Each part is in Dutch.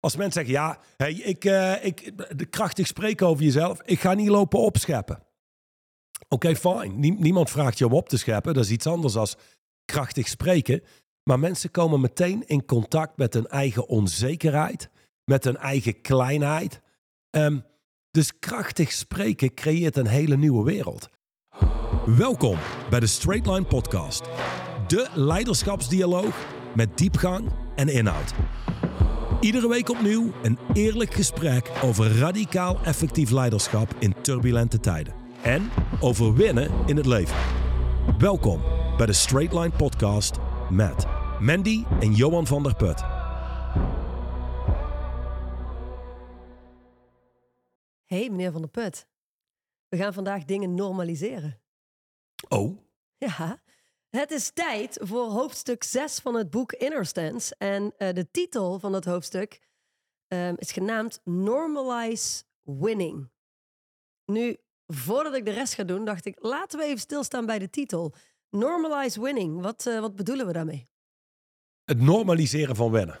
Als mensen zeggen, ja, hey, ik, eh, ik, de krachtig spreken over jezelf, ik ga niet lopen opscheppen. Oké, fijn. niemand vraagt je om op te scheppen. Dat is iets anders dan krachtig spreken. Maar mensen komen meteen in contact met hun eigen onzekerheid, met hun eigen kleinheid. Ehm, dus krachtig spreken creëert een hele nieuwe wereld. Welkom bij de Straight Line Podcast. De leiderschapsdialoog met diepgang en inhoud. Iedere week opnieuw een eerlijk gesprek over radicaal effectief leiderschap in turbulente tijden. En over winnen in het leven. Welkom bij de Straight Line Podcast met Mandy en Johan van der Put. Hey meneer van der Put. We gaan vandaag dingen normaliseren. Oh? Ja, het is tijd voor hoofdstuk 6 van het boek Inner Stance. En uh, de titel van dat hoofdstuk um, is genaamd Normalize Winning. Nu, voordat ik de rest ga doen, dacht ik, laten we even stilstaan bij de titel. Normalize Winning, wat, uh, wat bedoelen we daarmee? Het normaliseren van wennen.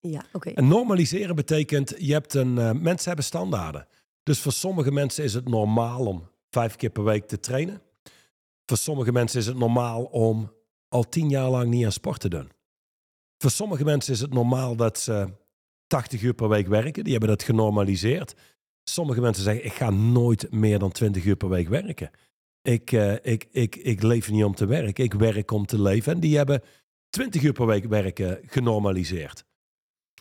Ja, oké. Okay. En normaliseren betekent, je hebt een, uh, mensen hebben standaarden. Dus voor sommige mensen is het normaal om vijf keer per week te trainen. Voor sommige mensen is het normaal om al tien jaar lang niet aan sport te doen. Voor sommige mensen is het normaal dat ze 80 uur per week werken. Die hebben dat genormaliseerd. Sommige mensen zeggen, ik ga nooit meer dan 20 uur per week werken. Ik, uh, ik, ik, ik leef niet om te werken, ik werk om te leven. En die hebben 20 uur per week werken genormaliseerd.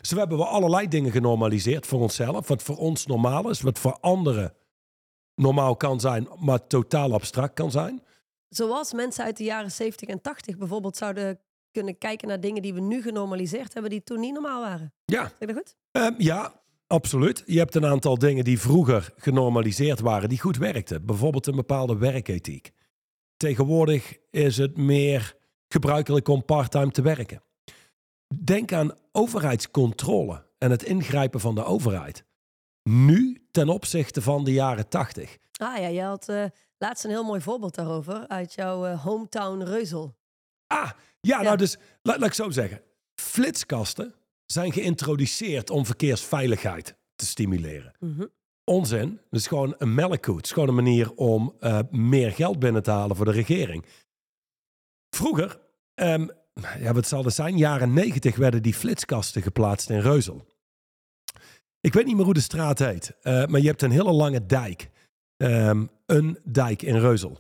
Zo hebben we allerlei dingen genormaliseerd voor onszelf. Wat voor ons normaal is, wat voor anderen normaal kan zijn, maar totaal abstract kan zijn. Zoals mensen uit de jaren 70 en 80 bijvoorbeeld zouden kunnen kijken naar dingen die we nu genormaliseerd hebben, die toen niet normaal waren. Ja. Zeg dat goed? Um, ja, absoluut. Je hebt een aantal dingen die vroeger genormaliseerd waren, die goed werkten. Bijvoorbeeld een bepaalde werkethiek. Tegenwoordig is het meer gebruikelijk om parttime te werken. Denk aan overheidscontrole en het ingrijpen van de overheid. Nu ten opzichte van de jaren 80. Ah ja, je had uh, laatst een heel mooi voorbeeld daarover uit jouw uh, hometown Reuzel. Ah, ja, nou dus, laat, laat ik zo zeggen. Flitskasten zijn geïntroduceerd om verkeersveiligheid te stimuleren. Mm -hmm. Onzin, dus gewoon een melkkoet. Het is gewoon een manier om uh, meer geld binnen te halen voor de regering. Vroeger, um, ja, wat zal het zijn? Jaren negentig werden die flitskasten geplaatst in Reuzel. Ik weet niet meer hoe de straat heet, uh, maar je hebt een hele lange dijk. Um, een dijk in Reuzel.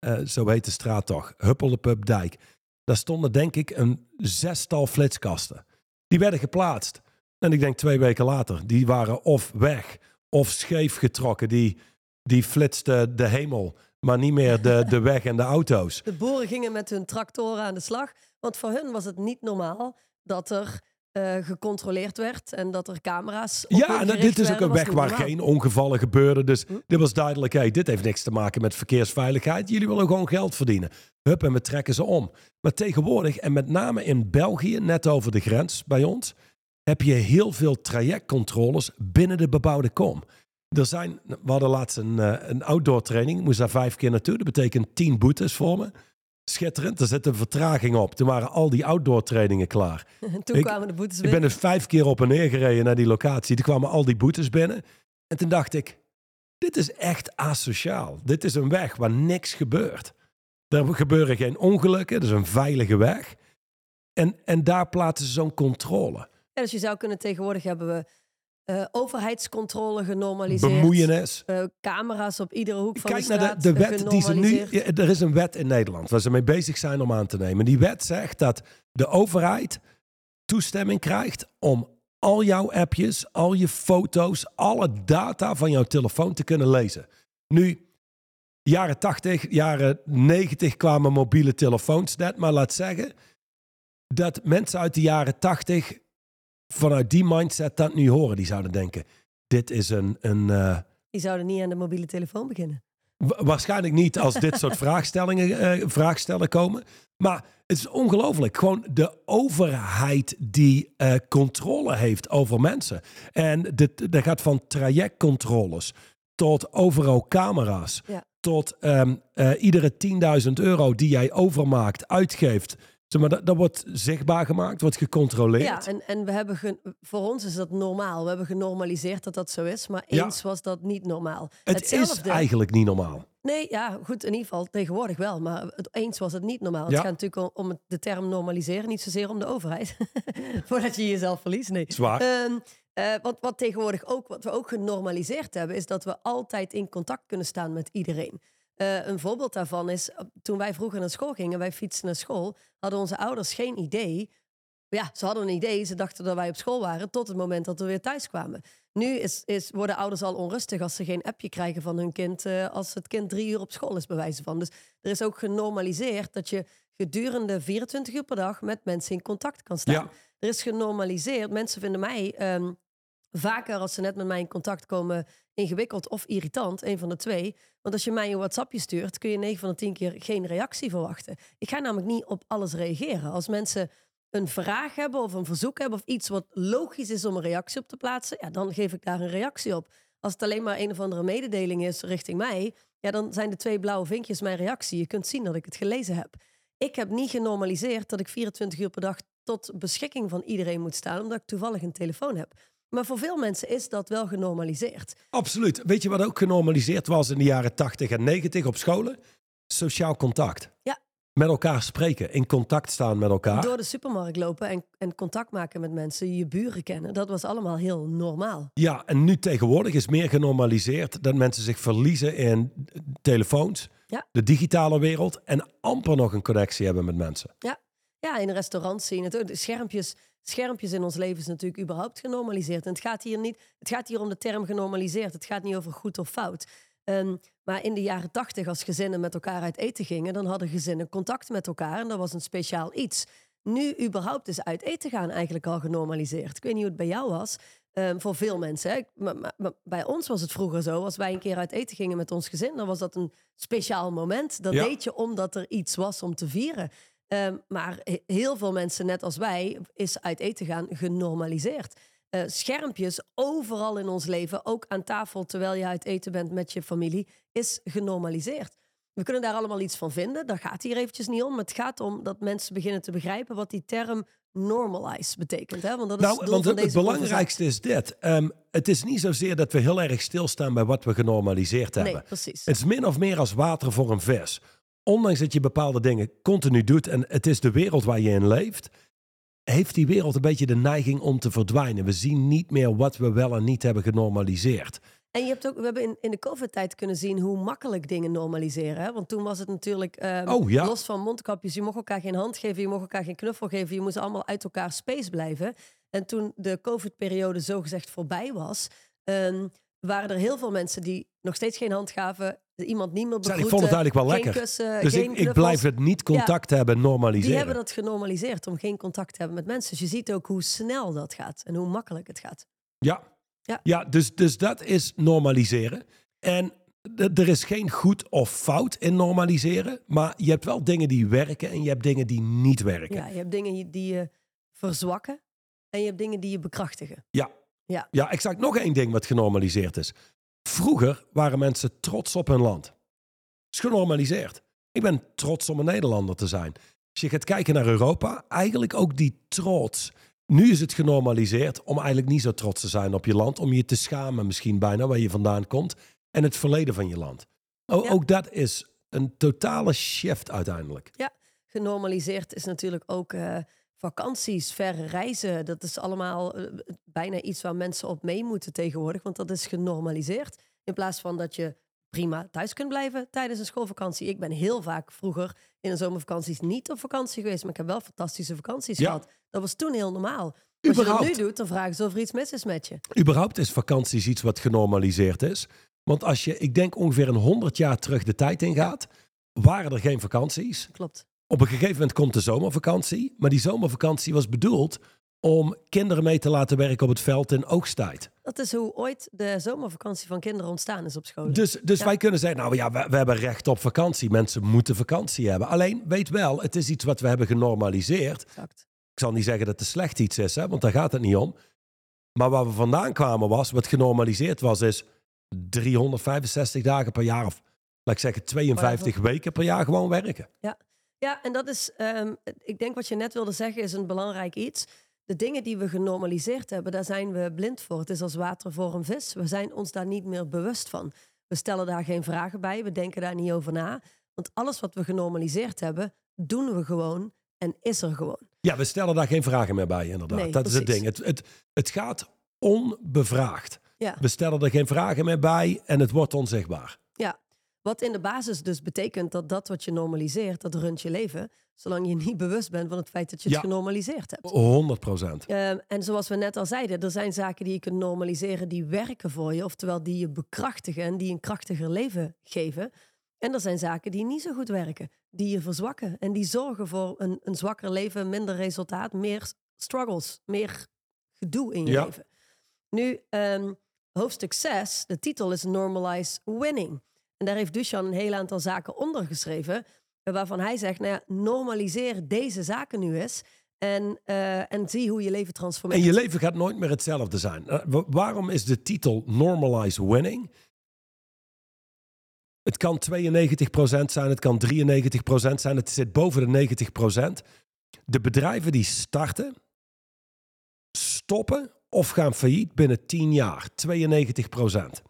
Uh, zo heet de straat toch. Huppeldepup dijk. Daar stonden denk ik een zestal flitskasten. Die werden geplaatst. En ik denk twee weken later, die waren of weg of scheef getrokken. Die, die flitsten de hemel, maar niet meer de, de weg en de auto's. De boeren gingen met hun tractoren aan de slag. Want voor hun was het niet normaal dat er uh, gecontroleerd werd en dat er camera's. Op ja, en dit is ook een weg waar normaal. geen ongevallen gebeurden. Dus hm? dit was duidelijk: hey, dit heeft niks te maken met verkeersveiligheid. Jullie willen gewoon geld verdienen. Hup, en we trekken ze om. Maar tegenwoordig, en met name in België, net over de grens bij ons, heb je heel veel trajectcontroles binnen de bebouwde kom. Er zijn, we hadden laatst een, uh, een outdoor training, ik moest daar vijf keer naartoe. Dat betekent tien boetes voor me. Schitterend, er zit een vertraging op. Toen waren al die outdoor trainingen klaar. En toen ik, kwamen de boetes binnen. Ik ben er vijf keer op en neer gereden naar die locatie. Toen kwamen al die boetes binnen. En toen dacht ik, dit is echt asociaal. Dit is een weg waar niks gebeurt. Er gebeuren geen ongelukken, het is een veilige weg. En, en daar plaatsen ze zo'n controle. Ja, dus je zou kunnen tegenwoordig hebben we uh, overheidscontrole genormaliseerd. Bemoeienis. Uh, camera's op iedere hoek van Kijk de straat naar de, de wet die ze nu... Er is een wet in Nederland waar ze mee bezig zijn om aan te nemen. Die wet zegt dat de overheid toestemming krijgt om al jouw appjes, al je foto's, alle data van jouw telefoon te kunnen lezen. Nu, jaren 80, jaren 90 kwamen mobiele telefoons net, maar laat zeggen dat mensen uit de jaren 80 vanuit die mindset dat nu horen. Die zouden denken, dit is een... een uh, die zouden niet aan de mobiele telefoon beginnen. Waarschijnlijk niet als dit soort vraagstellingen uh, vraagstellen komen. Maar het is ongelooflijk. Gewoon de overheid die uh, controle heeft over mensen. En dit, dat gaat van trajectcontroles tot overal camera's. Ja. Tot um, uh, iedere 10.000 euro die jij overmaakt, uitgeeft Zeg maar, dat, dat wordt zichtbaar gemaakt, wordt gecontroleerd. Ja, en, en we hebben ge- voor ons is dat normaal. We hebben genormaliseerd dat dat zo is, maar Ja. eens was dat niet normaal. het is eigenlijk niet normaal. Nee, ja, goed, in ieder geval tegenwoordig wel. Maar het, eens was het niet normaal. Ja. Het gaat natuurlijk om, de term normaliseren, niet zozeer om de overheid. Voordat je jezelf verliest, nee. Zwaar. Ehm, eh, wat, wat tegenwoordig ook, wat we ook genormaliseerd hebben, is dat we altijd in contact kunnen staan met iedereen. Eh, een voorbeeld daarvan is, eh, toen wij vroeger naar school gingen, wij fietsen naar school, hadden onze ouders geen idee. Ja, ze hadden een idee, ze dachten dat wij op school waren, tot het moment dat we weer thuis kwamen. Nu is, is, worden ouders al onrustig als ze geen appje krijgen van hun kind, eh, als het kind drie uur op school is, bij wijze van. Dus er is ook genormaliseerd dat je gedurende 24 uur per dag met mensen in contact kan staan. Ja. Er is genormaliseerd. Mensen vinden mij ehm, vaker als ze net met mij in contact komen ingewikkeld of irritant, een van de twee. Want als je mij een WhatsAppje stuurt, kun je 9 van de 10 keer geen reactie verwachten. Ik ga namelijk niet op alles reageren. Als mensen een vraag hebben of een verzoek hebben of iets wat logisch is om een reactie op te plaatsen, ja, dan geef ik daar een reactie op. Als het alleen maar een of andere mededeling is richting mij, ja, dan zijn de twee blauwe vinkjes mijn reactie. Je kunt zien dat ik het gelezen heb. Ik heb niet genormaliseerd dat ik 24 uur per dag tot beschikking van iedereen moet staan, omdat ik toevallig een telefoon heb. Maar voor veel mensen is dat wel genormaliseerd. Absoluut. Weet je wat ook genormaliseerd was in de jaren 80 en 90 op scholen? Sociaal contact. Ja. Met elkaar spreken, in contact staan met elkaar. Door de supermarkt lopen en, en contact maken met mensen, je buren kennen, dat was allemaal heel normaal. Ja, en nu tegenwoordig is meer genormaliseerd dat mensen zich verliezen in telefoons, Ja. de digitale wereld en amper nog een connectie hebben met mensen. Ja, in restaurants zien het ook. De schermpjes, schermpjes in ons leven is natuurlijk überhaupt genormaliseerd. En het gaat hier niet, het gaat hier om de term genormaliseerd. Het gaat niet over goed of fout. Ehm, maar in de jaren tachtig, als gezinnen met elkaar uit eten gingen, dan hadden gezinnen contact met elkaar en dat was een speciaal iets. Nu überhaupt is uit eten gaan eigenlijk al genormaliseerd. Ik weet niet hoe het bij jou was. Ehm, voor veel mensen. Hè. Maar, maar- maar bij ons was het vroeger zo. Als wij een keer uit eten gingen met ons gezin, dan was dat een speciaal moment. Dat Ja. deed je omdat er iets was om te vieren. Ehm, maar he- heel veel mensen, net als wij, is uit eten gaan genormaliseerd. Eh, schermpjes overal in ons leven, ook aan tafel terwijl je uit eten bent met je familie, is genormaliseerd. We kunnen daar allemaal iets van vinden. Daar gaat hier eventjes niet om. Maar het gaat om dat mensen beginnen te begrijpen wat die term normalize betekent. Hè? Want dat is Nou, het want het, belangrijkste is dit. Ehm, het is niet zozeer dat we heel erg stilstaan bij wat we genormaliseerd hebben. Nee, precies. Het is min of meer als water voor een vis. Ondanks dat je bepaalde dingen continu doet en het is de wereld waar je in leeft, heeft die wereld een beetje de neiging om te verdwijnen. We zien niet meer wat we wel en niet hebben genormaliseerd. En je hebt ook, we hebben in, in de COVID-tijd kunnen zien hoe makkelijk dingen normaliseren. Hè? Want toen was het natuurlijk ehm, Oh, ja. los van mondkapjes. Je mocht elkaar geen hand geven, je mocht elkaar geen knuffel geven. Je moest allemaal uit elkaar space blijven. En toen de COVID-periode zogezegd voorbij was, ehm, waren er heel veel mensen die nog steeds geen hand gaven. Iemand niet meer begroeten. ik vond het eigenlijk wel lekker. Kussen, Dus ik, ik blijf het niet contact hebben normaliseren. Die hebben dat genormaliseerd om geen contact te hebben met mensen. Dus je ziet ook hoe snel dat gaat en hoe makkelijk het gaat. Ja, Ja. ja. dus, dus dat is normaliseren. En er is geen goed of fout in normaliseren. Maar je hebt wel dingen die werken en je hebt dingen die niet werken. Ja, je hebt dingen die je verzwakken en je hebt dingen die je bekrachtigen. Ja. Ja. Ja, ik zag nog één ding wat genormaliseerd is. Vroeger waren mensen trots op hun land. is genormaliseerd. Ik ben trots om een Nederlander te zijn. Als je gaat kijken naar Europa, eigenlijk ook die trots. Nu is het genormaliseerd om eigenlijk niet zo trots te zijn op je land. Om je te schamen misschien bijna waar je vandaan komt. En het verleden van je land. O- Ja. Ook dat is een totale shift uiteindelijk. Genormaliseerd is natuurlijk ook eh, vakanties, verre reizen. Dat is allemaal eh, bijna iets waar mensen op mee moeten tegenwoordig. Want dat is genormaliseerd. In plaats van dat je prima thuis kunt blijven tijdens een schoolvakantie. Ik ben heel vaak vroeger in de zomervakanties niet op vakantie geweest. Maar ik heb wel fantastische vakanties Ja. gehad. Dat was toen heel normaal. Als je dat nu doet, dan vragen ze of er iets mis is met je. Überhaupt is vakanties iets wat genormaliseerd is. Want als je, ik denk ongeveer een 100 jaar terug de tijd ingaat, waren er geen vakanties. Klopt. Op een gegeven moment komt de zomervakantie. Maar die zomervakantie was bedoeld om kinderen mee te laten werken op het veld in oogsttijd. Dat is hoe ooit de zomervakantie van kinderen ontstaan is op school. Dus, dus Ja. wij kunnen zeggen, nou ja, we, we hebben recht op vakantie. Mensen moeten vakantie hebben. Alleen, weet wel, het is iets wat we hebben genormaliseerd. Exact. Ik zal niet zeggen dat het slecht iets is, hè, want daar gaat het niet om. Maar waar we vandaan kwamen was, wat genormaliseerd was, is 365 dagen per jaar. Of laat ik zeggen, 52 weken per jaar gewoon werken. Ja, en dat is, ehm, ik denk wat je net wilde zeggen, is een belangrijk iets. De dingen die we genormaliseerd hebben, daar zijn we blind voor. Het is als water voor een vis. We zijn ons daar niet meer bewust van. We stellen daar geen vragen bij, we denken daar niet over na. Want alles wat we genormaliseerd hebben, doen we gewoon en is er gewoon. Ja, we stellen daar geen vragen meer bij, inderdaad. Nee, dat is het ding. Het, het, het gaat onbevraagd. Ja. We stellen er geen vragen meer bij en het wordt onzichtbaar. Ja, wat in de basis dus betekent dat dat wat je normaliseert, dat runt je leven. Zolang je niet bewust bent van het feit dat je het Ja. genormaliseerd hebt. 100 procent. Ehm, en zoals we net al zeiden, er zijn zaken die je kunt normaliseren die werken voor je. Oftewel die je bekrachtigen en die een krachtiger leven geven. En er zijn zaken die niet zo goed werken. Die je verzwakken en die zorgen voor een, een zwakker leven, minder resultaat, meer struggles, meer gedoe in je Ja. leven. Nu, ehm, hoofdstuk 6, de titel is Normalize Winning. En daar heeft Duchan een heel aantal zaken onder geschreven. Waarvan hij zegt, nou ja, normaliseer deze zaken nu eens. En, eh, en zie hoe je leven transformeert. En je leven gaat nooit meer hetzelfde zijn. Eh, wa- waarom is de titel Normalize Winning? Het kan 92% zijn, het kan 93% zijn, het zit boven de 90%. De bedrijven die starten, stoppen of gaan failliet binnen 10 jaar. 92%.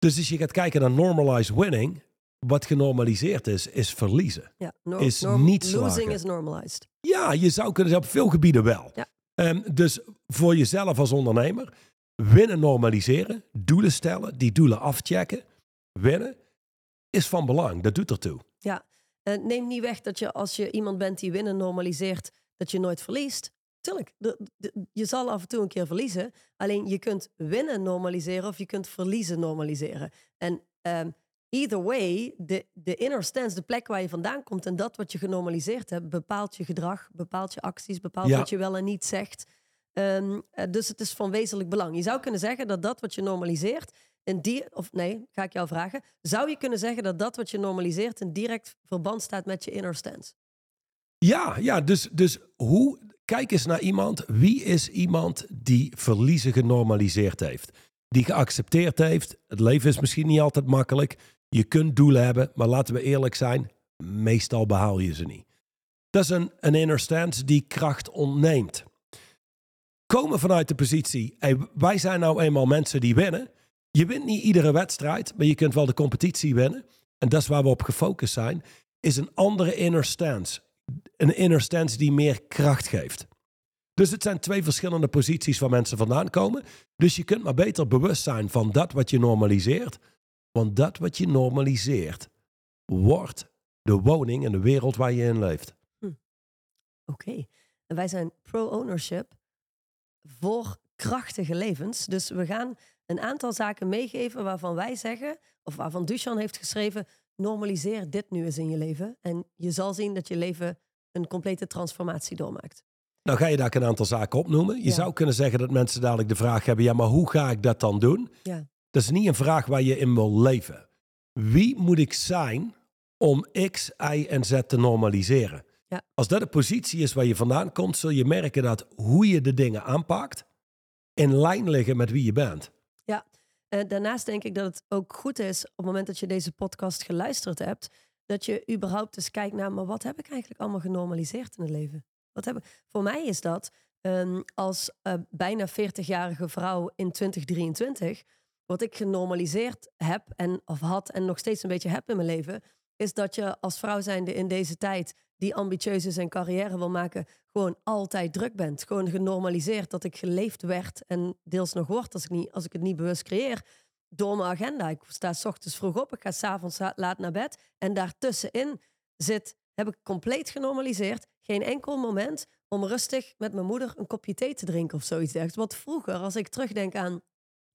Dus als je gaat kijken naar Normalize Winning, wat genormaliseerd is, is verliezen. ja, is norm- niet Losing slagen. is normalized. Ja, je zou kunnen zeggen, op veel gebieden wel. Ja. Ehm, dus voor jezelf als ondernemer, winnen normaliseren, doelen stellen, die doelen afchecken, winnen, is van belang. Dat doet ertoe. Ja, Eh, neem niet weg dat je als je iemand bent die winnen normaliseert, dat je nooit verliest. Tuurlijk, de- de- je zal af en toe een keer verliezen. Alleen je kunt winnen normaliseren of je kunt verliezen normaliseren. En ehm, either way, de, de inner stance, de plek waar je vandaan komt en dat wat je genormaliseerd hebt, bepaalt je gedrag, bepaalt je acties, bepaalt Ja. wat je wel en niet zegt. Ehm, eh, dus het is van wezenlijk belang. Je zou kunnen zeggen dat dat wat je normaliseert, een di- of nee, ga ik jou vragen. Zou je kunnen zeggen dat dat wat je normaliseert in direct verband staat met je inner stance? Ja, ja dus, dus hoe, kijk eens naar iemand. Wie is iemand die verliezen genormaliseerd heeft? Die geaccepteerd heeft. Het leven is misschien niet altijd makkelijk. Je kunt doelen hebben, maar laten we eerlijk zijn. Meestal behaal je ze niet. Dat is een, inner stance die kracht ontneemt. Komen vanuit de positie, wij zijn nou eenmaal mensen die winnen. Je wint niet iedere wedstrijd, maar je kunt wel de competitie winnen. En dat is waar we op gefocust zijn. Is een andere inner stance een inner stance die meer kracht geeft. Dus het zijn twee verschillende posities waar mensen vandaan komen. Dus je kunt maar beter bewust zijn van dat wat je normaliseert. Want dat wat je normaliseert, wordt de woning en de wereld waar je in leeft. Oké. En wij zijn pro-ownership voor krachtige levens. Dus we gaan een aantal zaken meegeven waarvan wij zeggen, of waarvan Duchan heeft geschreven, normaliseer dit nu eens in je leven. En je zal zien dat je leven een complete transformatie doormaakt. Nou ga je daar een aantal zaken opnoemen. Je Ja. zou kunnen zeggen dat mensen dadelijk de vraag hebben, ja maar hoe ga ik dat dan doen? Ja. Dat is niet een vraag waar je in wil leven. Wie moet ik zijn om X, Y en Z te normaliseren? Ja. Als dat de positie is waar je vandaan komt, zul je merken dat hoe je de dingen aanpakt in lijn liggen met wie je bent. Eh, daarnaast denk ik dat het ook goed is op het moment dat je deze podcast geluisterd hebt, dat je überhaupt eens kijkt naar, maar wat heb ik eigenlijk allemaal genormaliseerd in het leven? Wat heb? Voor mij is dat ehm, als eh, bijna 40-jarige vrouw in 2023, wat ik genormaliseerd heb en of had en nog steeds een beetje heb in mijn leven, is dat je als vrouw zijnde in deze tijd die ambitieus is en carrière wil maken, gewoon altijd druk bent. Gewoon genormaliseerd dat ik geleefd werd en deels nog word als ik, niet, als ik het niet bewust creëer. Door mijn agenda. Ik sta s ochtends vroeg op, ik ga s'avonds laat naar bed. En daartussenin zit, heb ik compleet genormaliseerd, geen enkel moment om rustig met mijn moeder een kopje thee te drinken of zoiets dergelijks. Want vroeger, als ik terugdenk aan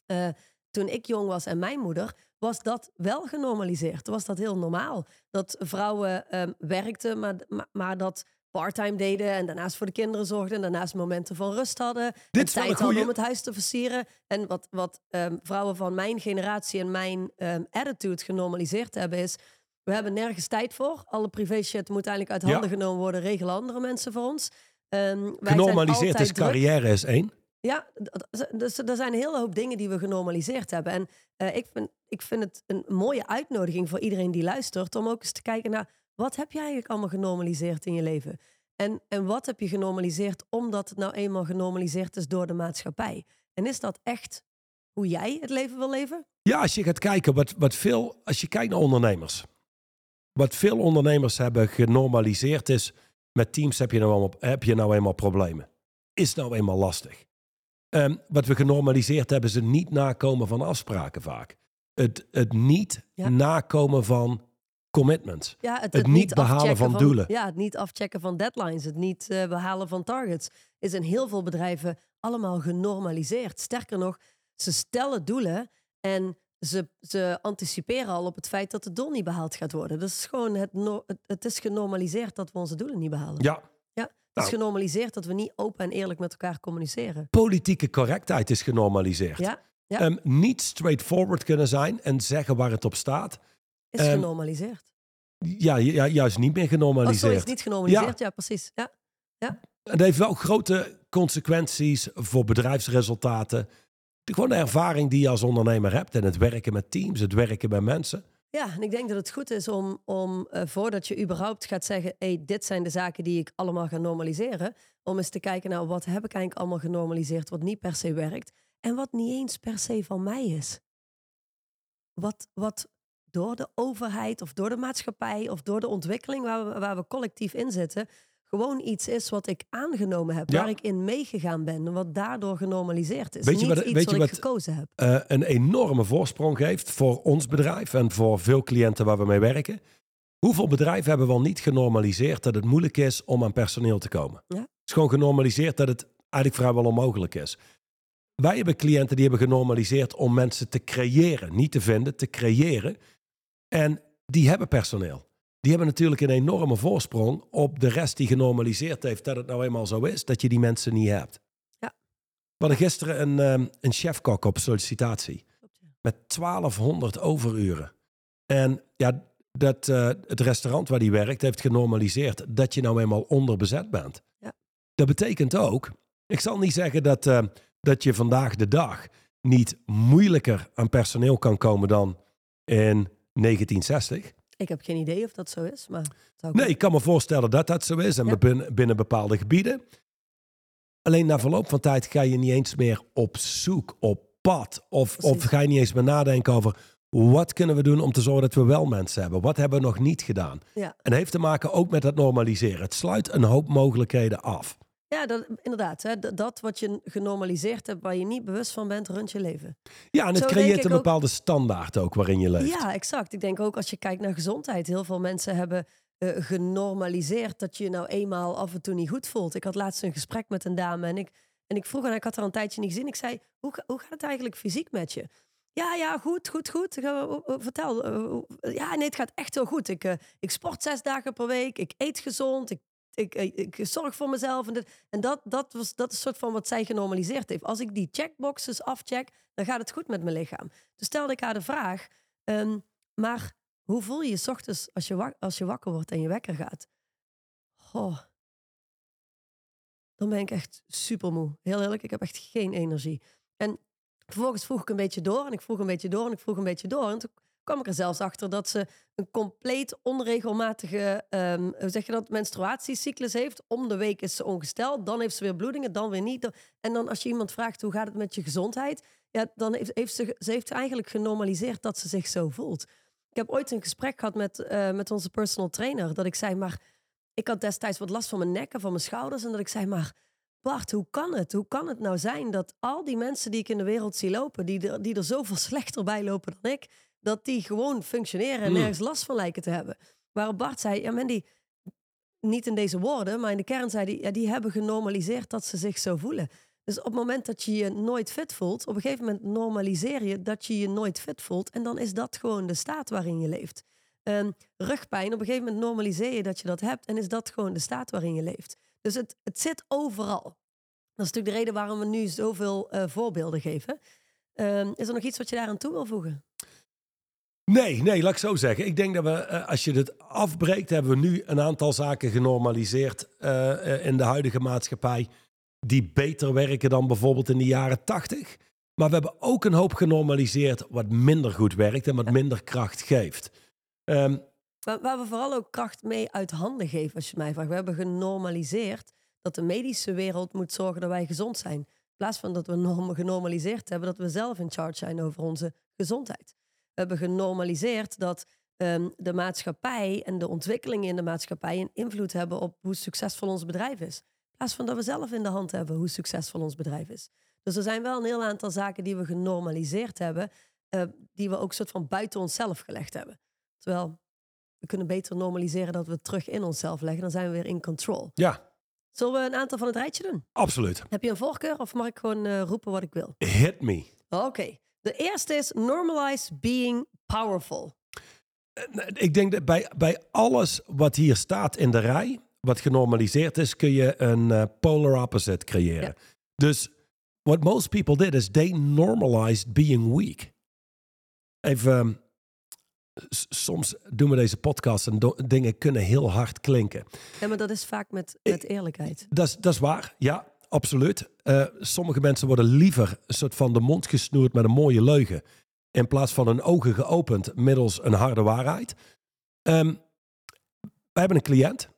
eh, toen ik jong was en mijn moeder, was dat wel genormaliseerd. Was dat heel normaal. Dat vrouwen ehm, werkten, maar, maar, maar dat parttime deden en daarnaast voor de kinderen zorgden en daarnaast momenten van rust hadden. Dit is tijd hadden om het huis te versieren. En wat, wat ehm, vrouwen van mijn generatie en mijn ehm, attitude genormaliseerd hebben is... We hebben nergens tijd voor. Alle privé shit moet eigenlijk uit Ja. handen genomen worden. Regelen andere mensen voor ons. Ehm, wij Genormaliseerd is druk. carrière is één. Ja, dus er zijn een hele hoop dingen die we genormaliseerd hebben. En eh, ik, vind, ik vind het een mooie uitnodiging voor iedereen die luistert om ook eens te kijken naar Wat heb je eigenlijk allemaal genormaliseerd in je leven? En, en wat heb je genormaliseerd omdat het nou eenmaal genormaliseerd is door de maatschappij? En is dat echt hoe jij het leven wil leven? Ja, als je gaat kijken, wat, wat veel, als je kijkt naar ondernemers. Wat veel ondernemers hebben genormaliseerd is, met teams heb je nou eenmaal, heb je nou eenmaal problemen. Is nou eenmaal lastig. Ehm, wat we genormaliseerd hebben, is het niet nakomen van afspraken vaak. Het, het niet Ja. nakomen van commitments. Ja, het, Het niet behalen van doelen. Ja, het niet afchecken van deadlines, het niet eh, behalen van targets, is in heel veel bedrijven allemaal genormaliseerd. Sterker nog, ze stellen doelen en ze, ze anticiperen al op het feit dat het doel niet behaald gaat worden. Dat is gewoon het, no- het, het is genormaliseerd dat we onze doelen niet behalen. Ja, Ja, het Nou. is genormaliseerd dat we niet open en eerlijk met elkaar communiceren. politieke correctheid is genormaliseerd. Ja, ja. Ehm, niet straightforward kunnen zijn en zeggen waar het op staat. Is ehm, genormaliseerd. Ja, ja juist niet meer Oh, sorry, genormaliseerd. is niet genormaliseerd. Ja, precies. Ja. Het heeft wel grote consequenties voor bedrijfsresultaten. De, gewoon de ervaring die je als ondernemer hebt en het werken met teams, het werken met mensen. Ja, en ik denk dat het goed is om, om eh, voordat je überhaupt gaat zeggen: hey, dit zijn de zaken die ik allemaal ga normaliseren. Om eens te kijken naar wat heb ik eigenlijk allemaal genormaliseerd, wat niet per se werkt. En wat niet eens per se van mij is. Wat, wat door de overheid of door de maatschappij of door de ontwikkeling waar we, waar we collectief in zitten, gewoon iets is wat ik aangenomen heb, Ja. waar ik in meegegaan ben, en wat daardoor genormaliseerd is. Weet je niet wat- iets weet je wat, wat- ik gekozen heb. eh, een enorme voorsprong geeft voor ons bedrijf en voor veel cliënten waar we mee werken. Hoeveel bedrijven hebben wel niet genormaliseerd dat het moeilijk is om aan personeel te komen? Ja. Het is gewoon genormaliseerd dat het eigenlijk vrijwel onmogelijk is. Wij hebben cliënten die hebben genormaliseerd om mensen te creëren. Niet te vinden, te creëren. En die hebben personeel. Die hebben natuurlijk een enorme voorsprong op de rest die genormaliseerd heeft dat het nou eenmaal zo is dat je die mensen niet hebt. Ja. We hadden gisteren een, ehm, een chefkok op sollicitatie met 1200 overuren. En ja, dat, eh, het restaurant waar die werkt heeft genormaliseerd dat je nou eenmaal onderbezet bent. Ja. Dat betekent ook, ik zal niet zeggen dat, eh, dat je vandaag de dag niet moeilijker aan personeel kan komen dan in 1960. Ik heb geen idee of dat zo is, maar zou Nee, ik kan me voorstellen dat dat zo is en Ja. binnen, binnen bepaalde gebieden. Alleen na verloop van tijd ga je niet eens meer op zoek, op pad. Of, of ga je niet eens meer nadenken over wat kunnen we doen om te zorgen dat we wel mensen hebben. Wat hebben we nog niet gedaan? Ja. En heeft te maken ook met dat normaliseren. Het sluit een hoop mogelijkheden af. Ja, dat, inderdaad. Hè, dat wat je genormaliseerd hebt, waar je niet bewust van bent, runt je leven. Ja, en het Zo creëert een ook- bepaalde standaard ook waarin je leeft. Ja, exact. Ik denk ook als je kijkt naar gezondheid. Heel veel mensen hebben eh, genormaliseerd dat je je nou eenmaal af en toe niet goed voelt. Ik had laatst een gesprek met een dame en ik, en ik vroeg haar, ik had haar een tijdje niet gezien. Ik zei, hoe, hoe gaat het eigenlijk fysiek met je? Ja, ja, goed, goed, goed. Vertel. eh, Ja, nee, het gaat echt heel goed. Ik, eh, ik sport zes dagen per week. Ik eet gezond. Ik, ik, ik, ik zorg voor mezelf. En, en dat, dat, was, dat is soort van wat zij genormaliseerd heeft. Als ik die checkboxes afcheck, dan gaat het goed met mijn lichaam. Dus stelde ik haar de vraag, ehm, maar hoe voel je je 's ochtends als je, als je wakker wordt en je wekker gaat? Goh. Dan ben ik echt super moe. Heel eerlijk, ik heb echt geen energie. En vervolgens vroeg ik een beetje door en ik vroeg een beetje door en ik vroeg een beetje door. En toen kwam ik er zelfs achter dat ze een compleet onregelmatige, ehm, hoe zeg je dat, menstruatiecyclus heeft. Om de week is ze ongesteld, dan heeft ze weer bloedingen, dan weer niet. En dan als je iemand vraagt hoe gaat het met je gezondheid, ja, dan heeft, heeft ze, ze heeft eigenlijk genormaliseerd dat ze zich zo voelt. Ik heb ooit een gesprek gehad met, eh, met onze personal trainer. Dat ik zei, maar ik had destijds wat last van mijn nek en van mijn schouders. En dat ik zei, maar Bart, hoe kan het? Hoe kan het nou zijn dat al die mensen die ik in de wereld zie lopen, die die er zoveel slechter bij lopen dan ik, dat die gewoon functioneren en Mm. nergens last van lijken te hebben? Waarop Bart zei, ja Mandy, niet in deze woorden, maar in de kern zei hij, ja, die hebben genormaliseerd dat ze zich zo voelen. Dus op het moment dat je je nooit fit voelt, op een gegeven moment normaliseer je dat je je nooit fit voelt. En dan is dat gewoon de staat waarin je leeft. Ehm, rugpijn, op een gegeven moment normaliseer je dat je dat hebt. En is dat gewoon de staat waarin je leeft. Dus het, het zit overal. Dat is natuurlijk de reden waarom we nu zoveel eh, voorbeelden geven. Ehm, is er nog iets wat je daaraan toe wil voegen? Nee, nee, laat ik zo zeggen. Ik denk dat we, eh, als je het afbreekt, hebben we nu een aantal zaken genormaliseerd eh, eh, in de huidige maatschappij. Die beter werken dan bijvoorbeeld in de jaren tachtig. Maar we hebben ook een hoop genormaliseerd wat minder goed werkt en wat minder kracht geeft. Ehm, Waar, waar we vooral ook kracht mee uit handen geven, als je mij vraagt. We hebben genormaliseerd dat de medische wereld moet zorgen dat wij gezond zijn. In plaats van dat we norm- genormaliseerd hebben dat we zelf in charge zijn over onze gezondheid. Hebben genormaliseerd dat ehm, de maatschappij en de ontwikkelingen in de maatschappij een invloed hebben op hoe succesvol ons bedrijf is. In plaats van dat we zelf in de hand hebben hoe succesvol ons bedrijf is. Dus er zijn wel een heel aantal zaken die we genormaliseerd hebben, eh, die we ook soort van buiten onszelf gelegd hebben. Terwijl we kunnen beter normaliseren dat we het terug in onszelf leggen, dan zijn we weer in control. Ja, Zullen we een aantal van het rijtje doen? absoluut. Heb je een voorkeur of mag ik gewoon eh, roepen wat ik wil? Hit me. Oké. De eerste is normalize being powerful. Ik denk dat bij, bij alles wat hier staat in de rij, wat genormaliseerd is, kun je een eh, polar opposite creëren. Ja. Dus what most people did is they normalized being weak. Even, um, s- soms doen we deze podcast en dingen kunnen heel hard klinken. Ja, maar dat is vaak met, met eerlijkheid. Dat is, dat is waar, ja, absoluut. Eh, sommige mensen worden liever een soort van de mond gesnoerd met een mooie leugen. In plaats van hun ogen geopend middels een harde waarheid. Ehm, we hebben een cliënt,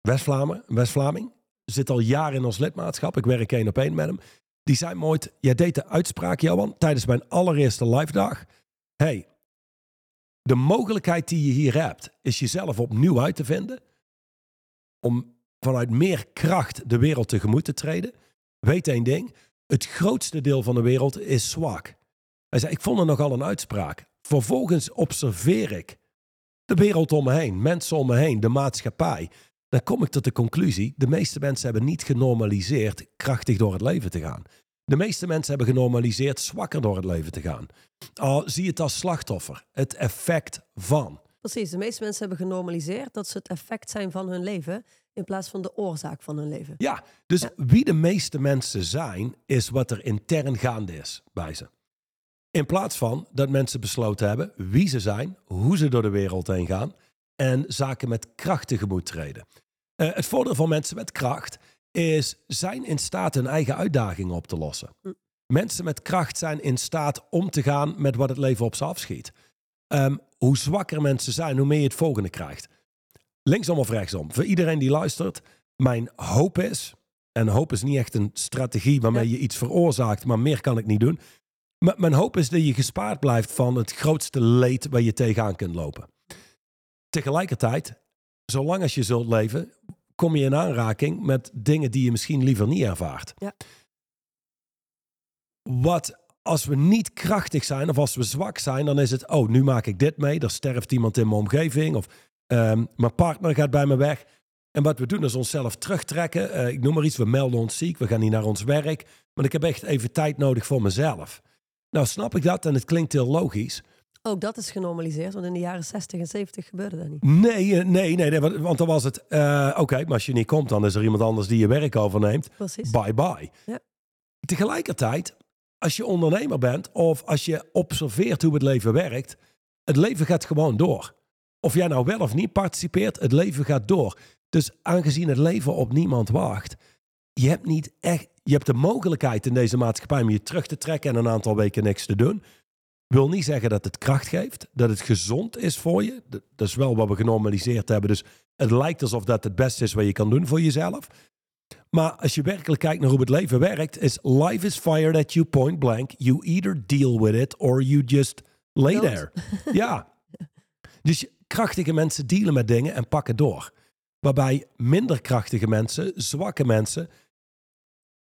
West-Vlaming, West-Vlaming, zit al jaren in ons lidmaatschap. Ik werk één op één met hem. Die zei me ooit, jij deed de uitspraak, Johan, tijdens mijn allereerste live dag. hey, de mogelijkheid die je hier hebt, is jezelf opnieuw uit te vinden. Om vanuit meer kracht de wereld tegemoet te treden. Weet één ding, het grootste deel van de wereld is zwak. Hij zei, ik vond het nogal een uitspraak. Vervolgens observeer ik de wereld om me heen, mensen om me heen, de maatschappij. Dan kom ik tot de conclusie, de meeste mensen hebben niet genormaliseerd krachtig door het leven te gaan. De meeste mensen hebben genormaliseerd zwakker door het leven te gaan. Al zie het als slachtoffer, het effect van. Precies, de meeste mensen hebben genormaliseerd dat ze het effect zijn van hun leven in plaats van de oorzaak van hun leven. Ja, dus wie de meeste mensen zijn, is wat er intern gaande is bij ze. In plaats van dat mensen besloten hebben wie ze zijn, hoe ze door de wereld heen gaan en zaken met kracht tegemoet treden. Eh, het voordeel van mensen met kracht is zijn in staat hun eigen uitdagingen op te lossen. Hm. Mensen met kracht zijn in staat om te gaan met wat het leven op ze afschiet. Ehm, hoe zwakker mensen zijn, hoe meer je het volgende krijgt. Linksom of rechtsom. Voor iedereen die luistert, mijn hoop is, en hoop is niet echt een strategie waarmee je iets veroorzaakt, maar meer kan ik niet doen. Mijn hoop is dat je gespaard blijft van het grootste leed waar je tegenaan kunt lopen. Tegelijkertijd, zolang als je zult leven, kom je in aanraking met dingen die je misschien liever niet ervaart. Ja. Wat als we niet krachtig zijn of als we zwak zijn, dan is het, oh, nu maak ik dit mee, er sterft iemand in mijn omgeving of ehm, mijn partner gaat bij me weg. En wat we doen is onszelf terugtrekken. Eh, ik noem maar iets, we melden ons ziek, we gaan niet naar ons werk. Maar ik heb echt even tijd nodig voor mezelf. Nou, snap ik dat en het klinkt heel logisch. Ook dat is genormaliseerd, want in de jaren 60 en 70 gebeurde dat niet. Nee, eh, nee, nee, nee want, want dan was het, eh, oké, maar als je niet komt, dan is er iemand anders die je werk overneemt. Precies. Bye bye. Ja. Tegelijkertijd, als je ondernemer bent of als je observeert hoe het leven werkt, het leven gaat gewoon door. Of jij nou wel of niet participeert, het leven gaat door. Dus aangezien het leven op niemand wacht, je hebt niet echt, je hebt de mogelijkheid in deze maatschappij om je terug te trekken en een aantal weken niks te doen. Wil niet zeggen dat het kracht geeft, dat het gezond is voor je. Dat is wel wat we genormaliseerd hebben. Dus het lijkt alsof dat het beste is wat je kan doen voor jezelf. Maar als je werkelijk kijkt naar hoe het leven werkt, is life is fired at you point blank. You either deal with it or you just lay Don't. there. Ja. Dus krachtige mensen dealen met dingen en pakken door. Waarbij minder krachtige mensen, zwakke mensen,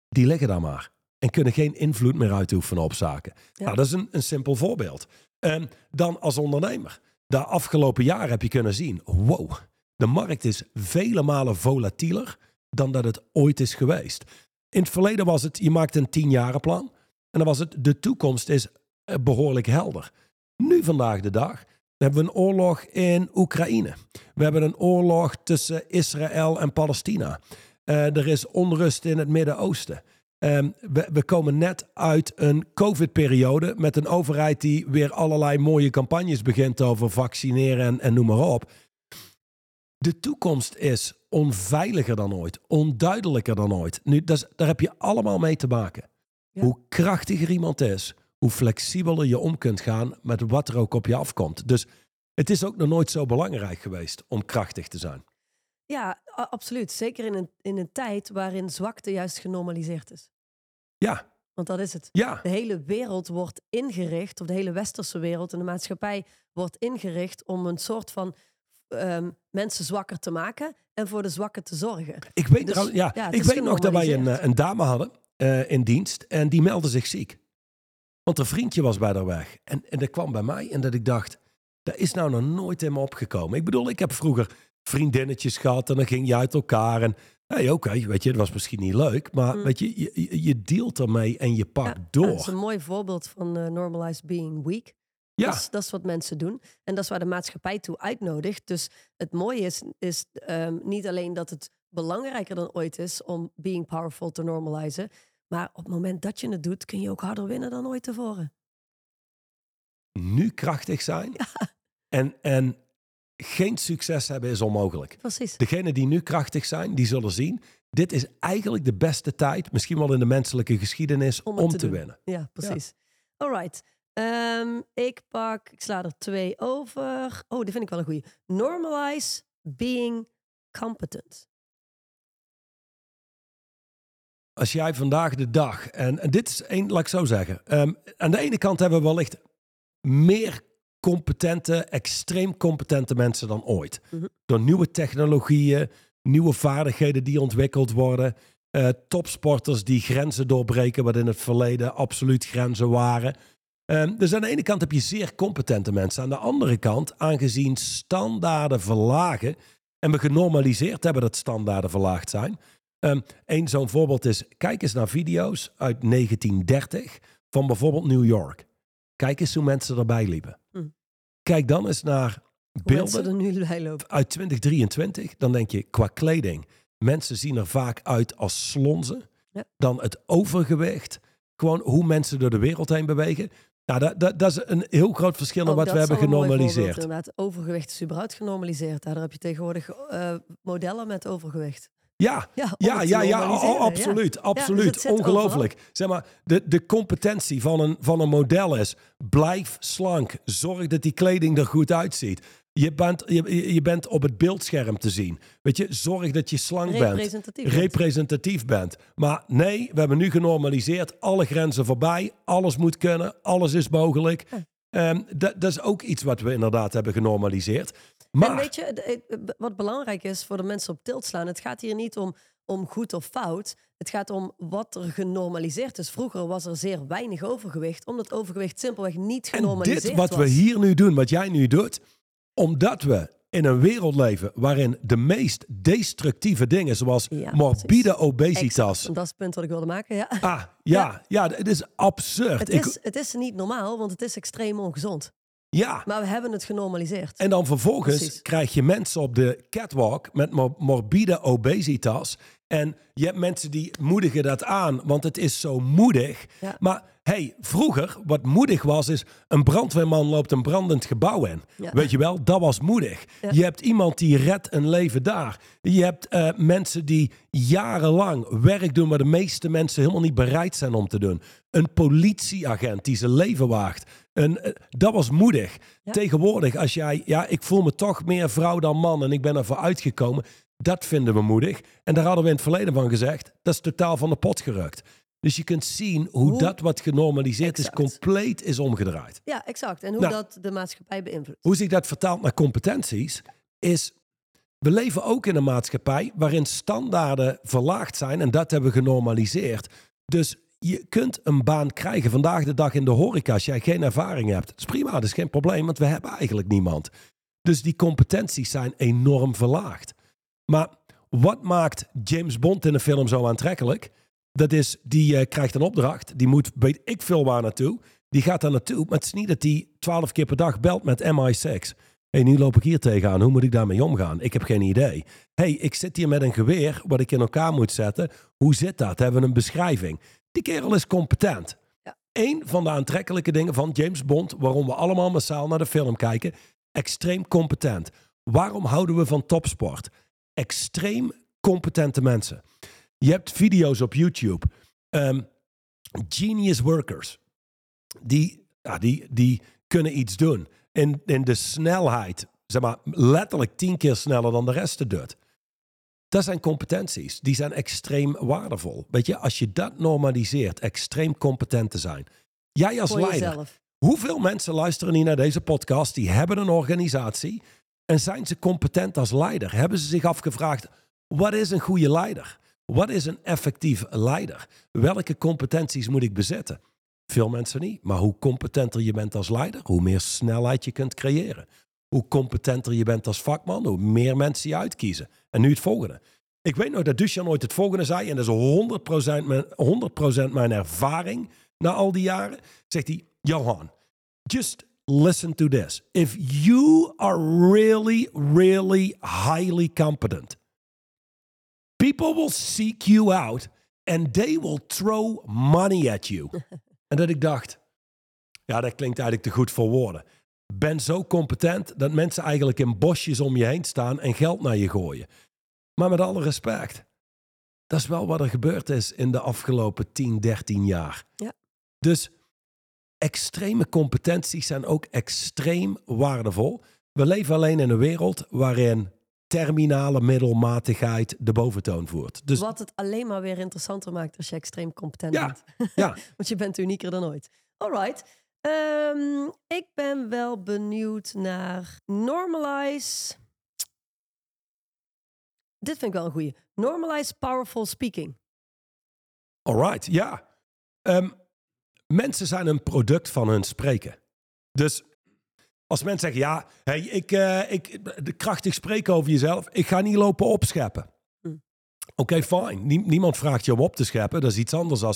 die liggen daar maar. En kunnen geen invloed meer uitoefenen op zaken. Ja. Nou, dat is een, een simpel voorbeeld. En dan als ondernemer. De afgelopen jaren heb je kunnen zien, wow, de markt is vele malen volatieler dan dat het ooit is geweest. In het verleden was het, je maakt een tienjarenplan en dan was het, de toekomst is eh, behoorlijk helder. Nu vandaag de dag hebben we een oorlog in Oekraïne. We hebben een oorlog tussen Israël en Palestina. Eh, er is onrust in het Midden-Oosten. Ehm, we, we komen net uit een COVID-periode met een overheid die weer allerlei mooie campagnes begint over vaccineren en, en noem maar op. De toekomst is onveiliger dan ooit, onduidelijker dan ooit. Nu, dat is- daar heb je allemaal mee te maken. Ja. Hoe krachtiger iemand is, hoe flexibeler je om kunt gaan met wat er ook op je afkomt. Dus het is ook nog nooit zo belangrijk geweest om krachtig te zijn. Ja, absoluut. Zeker in een, in een tijd waarin zwakte juist genormaliseerd is. Ja, Want dat is het. ja, De hele wereld wordt ingericht, of de hele westerse wereld en de maatschappij wordt ingericht om een soort van ehm, mensen zwakker te maken en voor de zwakken te zorgen. Ik weet, Dus, ja, ik weet nog dat wij een, eh, een dame hadden eh, in dienst en die meldde zich ziek. Want een vriendje was bij haar weg. En, en dat kwam bij mij en dat ik dacht, dat is nou nog nooit in me opgekomen. Ik bedoel, ik heb vroeger vriendinnetjes gehad en dan ging je uit elkaar. En hey, oké, weet je, het was misschien niet leuk, maar Mm. weet je, je, dealt ermee en je pakt Ja, door. Dat is een mooi voorbeeld van eh, normalized being weak. ja, Dat, is, dat is wat mensen doen. En dat is waar de maatschappij toe uitnodigt. Dus het mooie is, is ehm, niet alleen dat het belangrijker dan ooit is om being powerful te normalizen. Maar op het moment dat je het doet, kun je ook harder winnen dan ooit tevoren. nu krachtig zijn en, en geen succes hebben is onmogelijk. Precies. Degenen die nu krachtig zijn, die zullen zien. Dit is eigenlijk de beste tijd, misschien wel in de menselijke geschiedenis, om, te, winnen. Ja, precies. Alright. Ehm, ik pak, ik sla er twee over. Oh, die vind ik wel een goeie. Normalize being competent. Als jij vandaag de dag, en, en dit is één, laat ik zo zeggen. ehm, aan de ene kant hebben we wellicht meer competente, extreem competente mensen dan ooit. Mhm. Door nieuwe technologieën, nieuwe vaardigheden die ontwikkeld worden. eh, topsporters die grenzen doorbreken, wat in het verleden absoluut grenzen waren. Ehm, dus aan de ene kant heb je zeer competente mensen. Aan de andere kant, aangezien standaarden verlagen en we genormaliseerd hebben dat standaarden verlaagd zijn. Eén Eén zo'n voorbeeld is, kijk eens naar video's uit 1930 van bijvoorbeeld New York. Kijk eens hoe mensen erbij liepen. Hm. Kijk dan eens naar beelden er nu bij lopen. uit 2023. Dan denk je, qua kleding, mensen zien er vaak uit als slonzen. Ja. Dan het overgewicht. Gewoon hoe mensen door de wereld heen bewegen. Nou, dat, dat, dat is een heel groot verschil naar wat we hebben genormaliseerd. Inderdaad, overgewicht is überhaupt genormaliseerd. Daar heb je tegenwoordig eh, modellen met overgewicht. Ja, Ja, Ja, ja, ja, oh, absoluut, dus absoluut. Ongelooflijk. Zeg maar, de, de competentie van een, van een model is, blijf slank. Zorg dat die kleding er goed uitziet. Je bent, je, je bent op het beeldscherm te zien. Weet je, zorg dat je slank bent. Representatief. bent. Representatief bent. Maar nee, we hebben nu genormaliseerd. Alle grenzen voorbij. Alles moet kunnen. Alles is mogelijk. Ja. Ehm, dat, dat is ook iets wat we inderdaad hebben genormaliseerd. En Maar weet je, wat belangrijk is voor de mensen op tilt slaan, het gaat hier niet om, om goed of fout. Het gaat om wat er genormaliseerd is. Vroeger was er zeer weinig overgewicht, omdat overgewicht simpelweg niet En genormaliseerd dit wat was. we hier nu doen, wat jij nu doet, omdat we in een wereld leven waarin de meest destructieve dingen, zoals Ja, morbide precies. obesitas. Exact. Dat is het punt wat ik wilde maken, ja. Ah, ja, ja, het is absurd. Het Ik- is, het is niet normaal, want het is extreem ongezond. ja, Maar we hebben het genormaliseerd. en dan vervolgens Precies. krijg je mensen op de catwalk met mor- morbide obesitas. En je hebt mensen die moedigen dat aan, want het is zo moedig. Ja. Maar hey, vroeger, wat moedig was, is een brandweerman loopt een brandend gebouw in. Ja. Weet je wel, dat was moedig. Ja. Je hebt iemand die redt een leven daar. Je hebt eh, mensen die jarenlang werk doen waar de meeste mensen helemaal niet bereid zijn om te doen. Een politieagent die zijn leven waagt. Een, eh, dat was moedig. Ja. Tegenwoordig, als jij, ja, ik voel me toch meer vrouw dan man en ik ben ervoor uitgekomen. Dat vinden we moedig. En daar hadden we in het verleden van gezegd, dat is totaal van de pot gerukt. Dus je kunt zien hoe, Hoe- dat wat genormaliseerd is, compleet is omgedraaid. Ja, exact. En hoe Nou. dat de maatschappij beïnvloedt. Hoe zich dat vertaalt naar competenties, is we leven ook in een maatschappij waarin standaarden verlaagd zijn en dat hebben we genormaliseerd. Dus je kunt een baan krijgen vandaag de dag in de horeca als jij geen ervaring hebt. Dat is prima, dat is geen probleem, want we hebben eigenlijk niemand. Dus die competenties zijn enorm verlaagd. Maar wat maakt James Bond in een film zo aantrekkelijk? Dat is, die eh, krijgt een opdracht, die moet weet ik veel waar naartoe. Die gaat daar naartoe, maar het is niet dat hij twaalf keer per dag belt met MI6. hey, nu loop ik hier tegenaan, hoe moet ik daarmee omgaan? Ik heb geen idee. hey, ik zit hier met een geweer wat ik in elkaar moet zetten. Hoe zit dat? Hebben we een beschrijving? Die kerel is competent. Ja. Eén van de aantrekkelijke dingen van James Bond, waarom we allemaal massaal naar de film kijken, extreem competent. Waarom houden we van topsport? Extreem competente mensen. Je hebt video's op YouTube. Ehm, genius workers. Die, ja, die, die kunnen iets doen. In, in de snelheid, zeg maar, letterlijk tien keer sneller dan de rest doet. Dat zijn competenties. Die zijn extreem waardevol. Weet je, als je dat normaliseert, extreem competent te zijn. Jij als Voor leider. jezelf. Hoeveel mensen luisteren hier naar deze podcast? Die hebben een organisatie. En zijn ze competent als leider? Hebben ze zich afgevraagd: wat is een goede leider? Wat is een effectief leider? Welke competenties moet ik bezetten? Veel mensen niet. Maar hoe competenter je bent als leider, hoe meer snelheid je kunt creëren. Hoe competenter je bent als vakman, hoe meer mensen je uitkiezen. En nu het volgende. Ik weet nog dat Duchan ooit het volgende zei, en dat is 100% mijn, 100% mijn ervaring na al die jaren. Zegt hij, Johan, just listen to this. If you are really, really highly competent, people will seek you out and they will throw money at you. en dat ik dacht, ja, dat klinkt eigenlijk te goed voor woorden. Ben zo competent dat mensen eigenlijk in bosjes om je heen staan en geld naar je gooien. Maar met alle respect, dat is wel wat er gebeurd is in de afgelopen 10, 13 jaar. Ja. Dus extreme competenties zijn ook extreem waardevol. We leven alleen in een wereld waarin terminale middelmatigheid de boventoon voert. Dus Wat het alleen maar weer interessanter maakt als je extreem competent Ja. bent. ja, Want je bent unieker dan ooit. Alright. Ehm, ik ben wel benieuwd naar normalize. Dit vind ik wel een goeie. Normalize powerful speaking. alright, ja. Ehm, mensen zijn een product van hun spreken. Dus als mensen zeggen, ja, hey, ik, eh, ik, de krachtig spreken over jezelf, ik ga niet lopen opscheppen. Hm. Oké, fijn. Nie- niemand vraagt je om op te scheppen. Dat is iets anders dan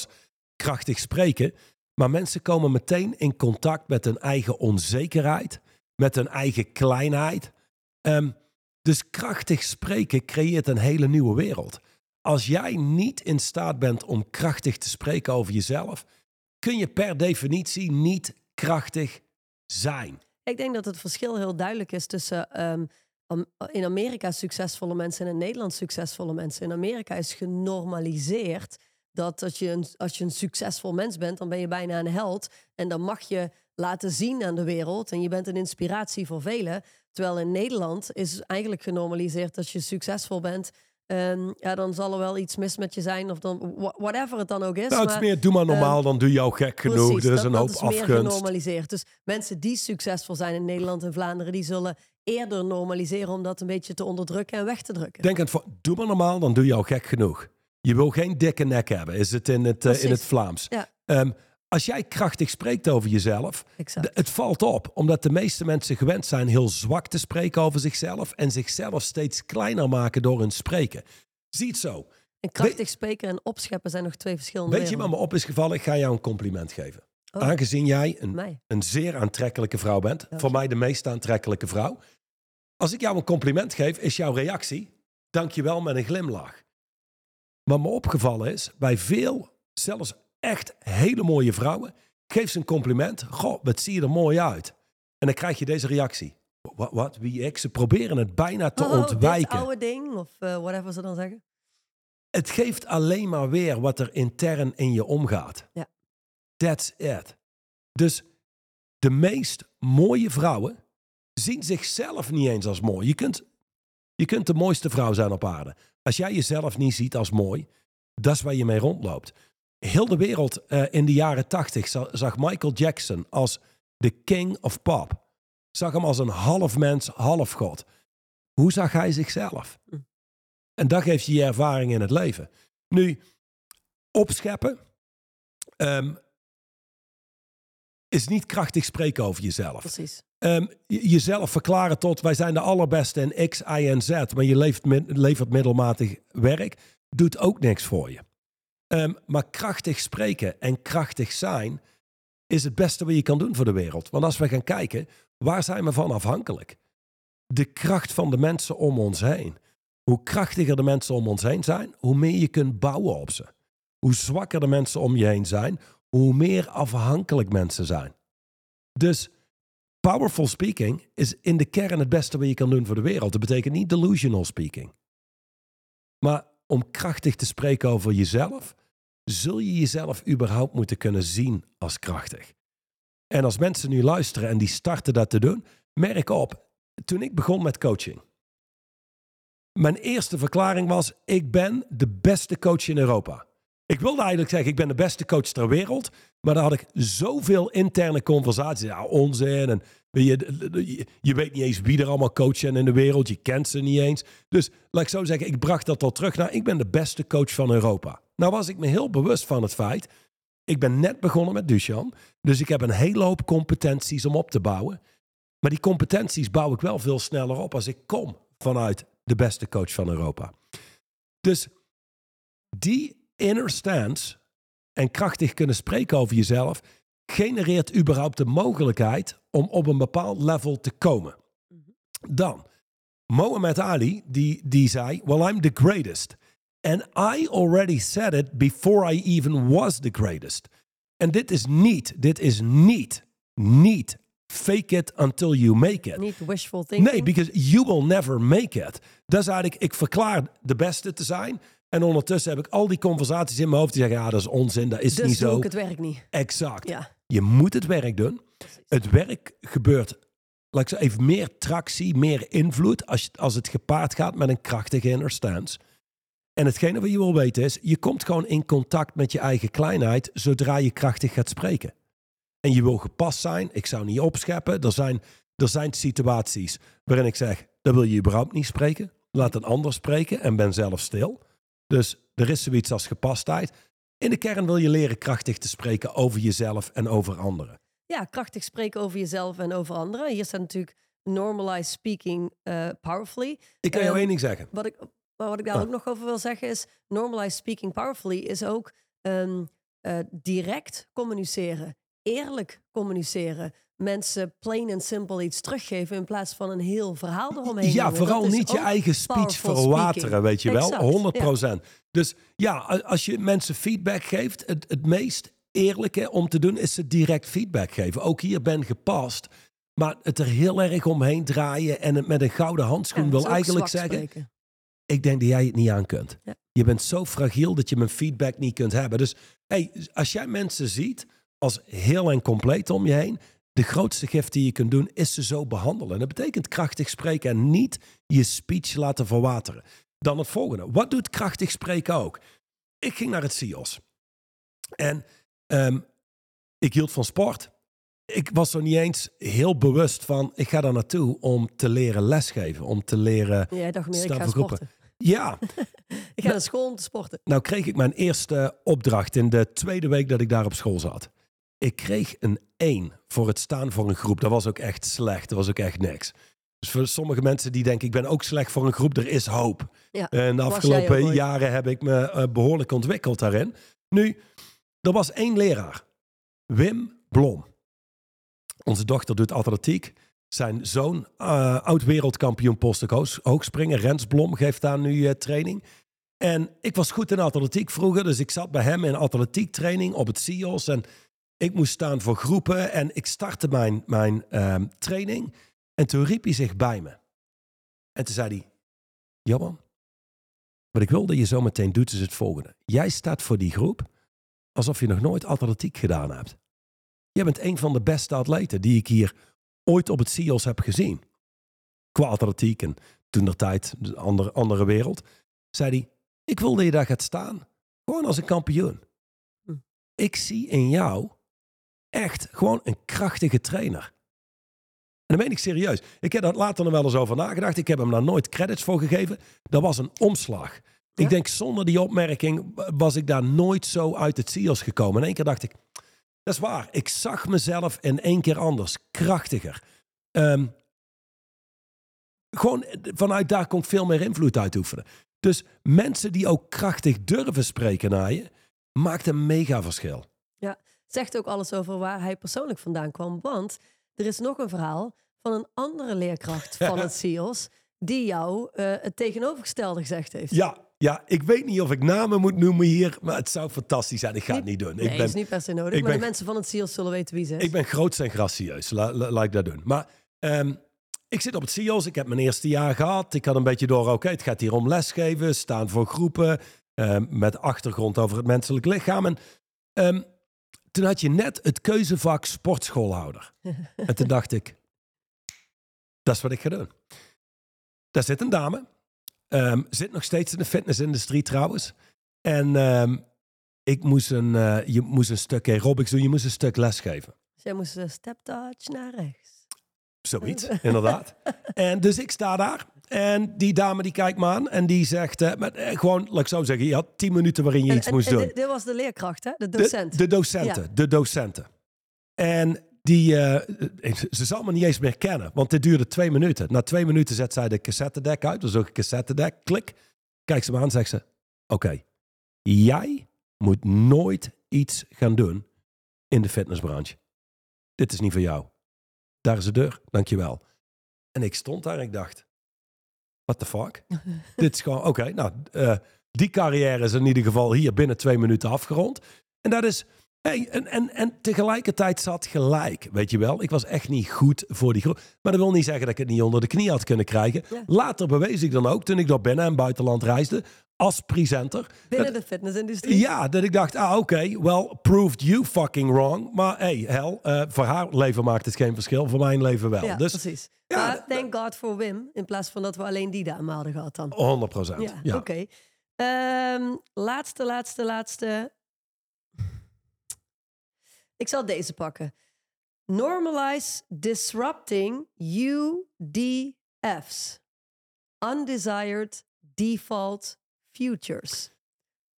krachtig spreken. Maar mensen komen meteen in contact met hun eigen onzekerheid, met hun eigen kleinheid. Ehm, dus krachtig spreken creëert een hele nieuwe wereld. Als jij niet in staat bent om krachtig te spreken over jezelf, kun je per definitie niet krachtig zijn. Ik denk dat het verschil heel duidelijk is tussen ehm, in Amerika succesvolle mensen en in Nederland succesvolle mensen. In Amerika is genormaliseerd dat als je, een, als je een succesvol mens bent, dan ben je bijna een held. En dan mag je laten zien aan de wereld. En je bent een inspiratie voor velen. Terwijl in Nederland is eigenlijk genormaliseerd dat je succesvol bent. Ehm, ja, dan zal er wel iets mis met je zijn. Of dan, wha- whatever het dan ook is. Nou, het is maar- meer, doe maar normaal, dan doe jou gek genoeg. Precies, er is dat- een dat hoop is meer afgunst. genormaliseerd. Dus mensen die succesvol zijn in Nederland en Vlaanderen, die zullen eerder normaliseren om dat een beetje te onderdrukken en weg te drukken. Denk aan doe maar normaal, dan doe jou gek genoeg. Je wil geen dikke nek hebben, is het in het, eh, in het. Vlaams. Ja. Ehm, als jij krachtig spreekt over jezelf, Exact. het valt op. Omdat de meeste mensen gewend zijn heel zwak te spreken over zichzelf. En zichzelf steeds kleiner maken door hun spreken. Zie het zo. En krachtig spreken en opscheppen zijn nog twee verschillende Weet je wat me op is gevallen? Ik ga jou een compliment geven. Oh. Aangezien jij een, een zeer aantrekkelijke vrouw bent. Voor mij de meest aantrekkelijke vrouw. Als ik jou een compliment geef, is jouw reactie... Dankjewel met een glimlach. Wat me opgevallen is, bij veel, zelfs echt hele mooie vrouwen... geef ze een compliment. Goh, wat zie je er mooi uit. En dan krijg je deze reactie. Wat, wat wie ik? Ze proberen het bijna te Oh, ontwijken. oude ding, of eh, whatever ze dan zeggen. Het geeft alleen maar weer wat er intern in je omgaat. Ja. That's it. Dus de meest mooie vrouwen zien zichzelf niet eens als mooi. Je kunt, je kunt de mooiste vrouw zijn op aarde. Als jij jezelf niet ziet als mooi, dat is waar je mee rondloopt. Heel de wereld eh, in de jaren tachtig zag Michael Jackson als de king of pop. Zag hem als een half mens, half god. Hoe zag hij zichzelf? Hm. En dat geeft je je ervaring in het leven. Nu, opscheppen ehm, is niet krachtig spreken over jezelf. Precies. Ehm, je- jezelf verklaren tot wij zijn de allerbeste in X, Y en Z, maar je levert middelmatig werk, doet ook niks voor je. Ehm, maar krachtig spreken en krachtig zijn is het beste wat je kan doen voor de wereld. Want als we gaan kijken, waar zijn we van afhankelijk? De kracht van de mensen om ons heen. Hoe krachtiger de mensen om ons heen zijn, hoe meer je kunt bouwen op ze. Hoe zwakker de mensen om je heen zijn, hoe meer afhankelijk mensen zijn. Dus powerful speaking is in de kern het beste wat je kan doen voor de wereld. Dat betekent niet delusional speaking. Maar om krachtig te spreken over jezelf, zul je jezelf überhaupt moeten kunnen zien als krachtig. En als mensen nu luisteren en die starten dat te doen, merk op, toen ik begon met coaching. Mijn eerste verklaring was, ik ben de beste coach in Europa. Ik wilde eigenlijk zeggen, ik ben de beste coach ter wereld. Maar dan had ik zoveel interne conversaties. Ja, onzin. En je, je weet niet eens wie er allemaal coachen in de wereld. Je kent ze niet eens. Dus laat ik zo zeggen, ik bracht dat al terug naar... ik ben de beste coach van Europa. Nou was ik me heel bewust van het feit... ik ben net begonnen met Duchan. Dus ik heb een hele hoop competenties om op te bouwen. Maar die competenties bouw ik wel veel sneller op... als ik kom vanuit de beste coach van Europa. Dus die inner stance en krachtig kunnen spreken over jezelf, genereert überhaupt de mogelijkheid om op een bepaald level te komen. Dan, Mohammed Ali, die, die zei, well, I'm the greatest. And I already said it before I even was the greatest. En dit is niet, dit is niet, niet fake it until you make it. Niet wishful thinking. Nee, because you will never make it. Dat is eigenlijk, ik verklaar de beste te zijn. En ondertussen heb ik al die conversaties in mijn hoofd die zeggen, ja, dat is onzin, dat is dus niet doe zo. ik het werk niet. Exact. Ja. Je moet het werk doen. Het werk gebeurt, laat ik even meer tractie, meer invloed als, je- als het gepaard gaat met een krachtige inner stance. En hetgene wat je wil weten is, je komt gewoon in contact met je eigen kleinheid zodra je krachtig gaat spreken. En je wil gepast zijn, ik zou niet opscheppen. Er zijn, er zijn situaties waarin ik zeg, dan wil je überhaupt niet spreken. Laat een ander spreken en ben zelf stil. Dus er is zoiets als gepastheid. In de kern wil je leren krachtig te spreken over jezelf en over anderen. ja, krachtig spreken over jezelf en over anderen. Hier staat natuurlijk normalize speaking eh, powerfully. Ik kan jou Ehm, één ding zeggen. Wat ik, maar wat ik daar Ah. ook nog over wil zeggen is... normalize speaking powerfully is ook ehm, eh, direct communiceren. Eerlijk communiceren. Mensen plain en simpel iets teruggeven... in plaats van een heel verhaal eromheen. Ja, vooral niet je eigen speech verwateren, weet je wel. Exact, 100% Dus ja, als je mensen feedback geeft, het, het meest eerlijke om te doen is ze direct feedback geven. Ook hier ben gepast, maar het er heel erg omheen draaien en het met een gouden handschoen Ja, wil eigenlijk zeggen, spreken. ik denk dat jij het niet aan kunt. Ja. Je bent zo fragiel dat je mijn feedback niet kunt hebben. Dus hey, als jij mensen ziet als heel en compleet om je heen, de grootste gift die je kunt doen is ze zo behandelen. En dat betekent krachtig spreken en niet je speech laten verwateren. Dan het volgende. Wat doet krachtig spreken ook? Ik ging naar het CIOS. En ehm, ik hield van sport. Ik was er niet eens heel bewust van, ik ga daar naartoe om te leren lesgeven. Om te leren... Jij dacht meer, ik ga sporten. Ja, Ik ga naar school om te sporten. nou kreeg ik mijn eerste opdracht in de tweede week dat ik daar op school zat. Ik kreeg een 1 voor het staan voor een groep. Dat was ook echt slecht. Dat was ook echt niks. Dus voor sommige mensen die denken, ik ben ook slecht voor een groep, er is hoop. Ja, En de afgelopen jaren heb ik me eh, behoorlijk ontwikkeld daarin. Nu, er was één leraar. Wim Blom. Onze dochter doet atletiek. Zijn zoon, eh, oud-wereldkampioen postek hoog- hoogspringen, Rens Blom, geeft daar nu eh, training. En ik was goed in atletiek vroeger, dus ik zat bij hem in atletiektraining op het CIO's. En ik moest staan voor groepen en ik startte mijn, mijn ehm, training. En toen riep hij zich bij me. En toen zei hij, Johan, wat ik wil dat je zo meteen doet is het volgende. Jij staat voor die groep alsof je nog nooit atletiek gedaan hebt. Jij bent een van de beste atleten die ik hier ooit op het CIO's heb gezien. Qua atletiek en toen der tijd, een andere, andere wereld. Zei hij, ik wil dat je daar gaat staan. Gewoon als een kampioen. Hm. Ik zie in jou echt gewoon een krachtige trainer. En dat meen ik serieus. Ik heb daar later nog wel eens over nagedacht. Ik heb hem daar nooit credits voor gegeven. Dat was een omslag. Ja. Ik denk zonder die opmerking was ik daar nooit zo uit het CIO's gekomen. In één keer dacht ik, dat is waar. Ik zag mezelf in één keer anders, krachtiger. Ehm, gewoon eh, vanuit daar kon ik veel meer invloed uitoefenen. Dus mensen die ook krachtig durven spreken naar je, maakt een mega verschil. Zegt ook alles over waar hij persoonlijk vandaan kwam. Want er is nog een verhaal van een andere leerkracht van het CIO's... die jou eh, het tegenovergestelde gezegd heeft. Ja, ja, ik weet niet of ik namen moet noemen hier, maar het zou fantastisch zijn. Ik ga het Niet- doen. Nee, ik, ben, is niet per se nodig. maar ben- de mensen van het CIO's zullen weten wie ze is. ik ben groots en gracieus. La- la- Laat ik dat doen. Maar ehm, ik zit op het CIO's. Ik heb mijn eerste jaar gehad. Ik had een beetje door, oké, het gaat hier om lesgeven, staan voor groepen, ehm, met achtergrond over het menselijk lichaam. En ehm, toen had je net het keuzevak sportschoolhouder. en toen dacht ik, dat is wat ik ga doen. Daar zit een dame. ehm, zit nog steeds in de fitnessindustrie trouwens. En ehm, ik moest een, eh, je moest een stuk aerobics doen. Je moest een stuk lesgeven. Dus jij moest een step touch naar rechts. Zoiets, inderdaad. En dus ik sta daar. En die dame die kijkt me aan. En die zegt, eh, met, eh, gewoon, laat ik zo zeggen. Je had tien minuten waarin je En- iets en- moest en doen. Dit, dit was de leerkracht, hè? De De- docent. De, docenten. De docenten. En die, eh, ze zal me niet eens meer kennen, want dit duurde twee minuten. Na twee minuten zet zij de cassettedek uit. Dus ook een cassettedek. Klik. Kijkt ze me aan zegt ze: Oké, jij moet nooit iets gaan doen in de fitnessbranche. Dit is niet voor jou. Daar is de deur. Dankjewel. En ik stond daar en ik dacht: What the fuck? Dit is gewoon, oké, nou, eh, die carrière is in ieder geval hier binnen twee minuten afgerond. En dat is, hey, en, en, en tegelijkertijd zat gelijk, weet je wel. Ik was echt niet goed voor die groep. Maar dat wil niet zeggen dat ik het niet onder de knie had kunnen krijgen. Ja. Later bewees ik dan ook, toen ik door binnen- en buitenland reisde, als presenter. Binnen de fitnessindustrie. Ja, dat ik dacht, ah oké, well, proved you fucking wrong. Maar hey, hel, eh, voor haar leven maakt het geen verschil, voor mijn leven wel. Ja, dus precies. ja, maar thank God for Wim. In plaats van dat we alleen die dame hadden gehad dan. 100 procent. Ja, Ja, oké. Ehm, laatste, laatste, laatste. Ik zal deze pakken. Normalize disrupting UDF's. Undesired default futures.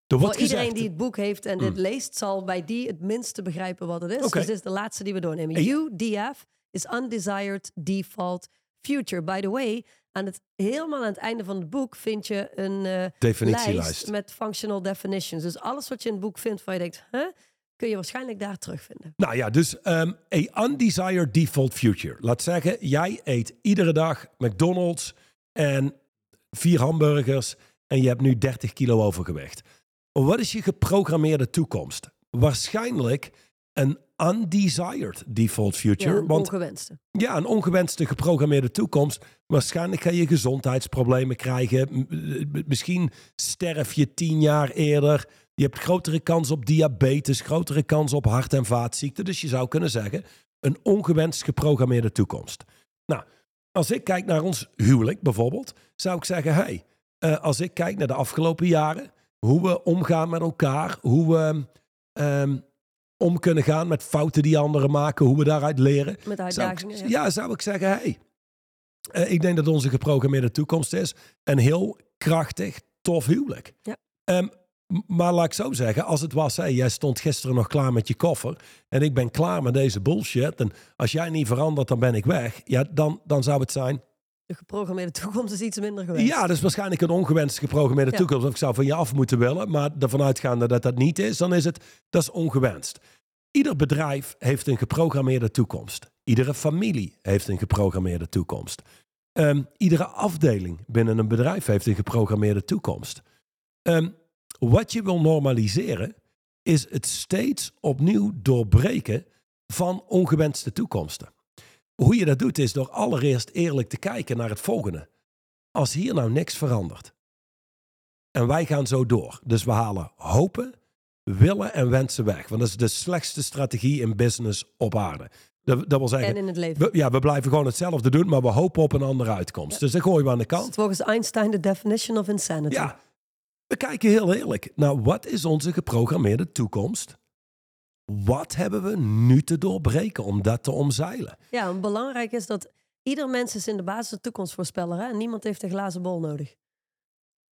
Voor iedereen gezegd, die het boek heeft en dit Mm. leest, zal bij die het minste begrijpen wat het is. Dus dit is de laatste die we doornemen. Hey. UDF is Undesired Default Future. By the way, aan het, helemaal aan het einde van het boek vind je een eh, definitielijst. lijst met functional definitions. Dus alles wat je in het boek vindt waar je denkt, huh, kun je waarschijnlijk daar terugvinden. Nou ja, dus um, a undesired default future. Laat zeggen, jij eet iedere dag McDonald's en vier hamburgers en je hebt nu 30 kilo overgewicht. Wat is je geprogrammeerde toekomst? Waarschijnlijk een undesired default future. Ja, een want ongewenste. ja, een ongewenste geprogrammeerde toekomst. Waarschijnlijk ga je gezondheidsproblemen krijgen. Misschien sterf je tien jaar eerder. Je hebt grotere kans op diabetes, grotere kans op hart- en vaatziekten. Dus je zou kunnen zeggen, een ongewenst geprogrammeerde toekomst. Nou, als ik kijk naar ons huwelijk bijvoorbeeld, zou ik zeggen, hey, eh, als ik kijk naar de afgelopen jaren, hoe we omgaan met elkaar, hoe we ehm, om kunnen gaan met fouten die anderen maken, hoe we daaruit leren. Met Zou uitdagingen. ik, ja. zou ik zeggen, hey, eh, ik denk dat onze geprogrammeerde toekomst is een heel krachtig, tof huwelijk. Ja. Ehm, maar laat ik zo zeggen, als het was, hey, jij stond gisteren nog klaar met je koffer en ik ben klaar met deze bullshit en als jij niet verandert, dan ben ik weg. Ja, dan, dan zou het zijn, De geprogrammeerde toekomst is iets minder gewenst. ja, dat is waarschijnlijk een ongewenst geprogrammeerde Ja. toekomst. Of ik zou van je af moeten willen, maar ervan uitgaande dat dat niet is, dan is het, dat is ongewenst. Ieder bedrijf heeft een geprogrammeerde toekomst. Iedere familie heeft een geprogrammeerde toekomst. Ehm, iedere afdeling binnen een bedrijf heeft een geprogrammeerde toekomst. Ehm, wat je wil normaliseren, is het steeds opnieuw doorbreken van ongewenste toekomsten. Hoe je dat doet, is door allereerst eerlijk te kijken naar het volgende. Als hier nou niks verandert en wij gaan zo door, dus we halen hopen, willen en wensen weg. Want dat is de slechtste strategie in business op aarde. Dat, dat wil zeggen, En in het leven. we, ja, we blijven gewoon hetzelfde doen, maar we hopen op een andere uitkomst. Dus dan gooien we aan de Dat kant. volgens Einstein de definition of insanity. Ja, we kijken heel eerlijk naar wat is onze geprogrammeerde toekomst? Wat hebben we nu te doorbreken om dat te omzeilen? Ja, belangrijk is dat ieder mens is in de basis een toekomstvoorspeller. Hè? En niemand heeft een glazen bol nodig.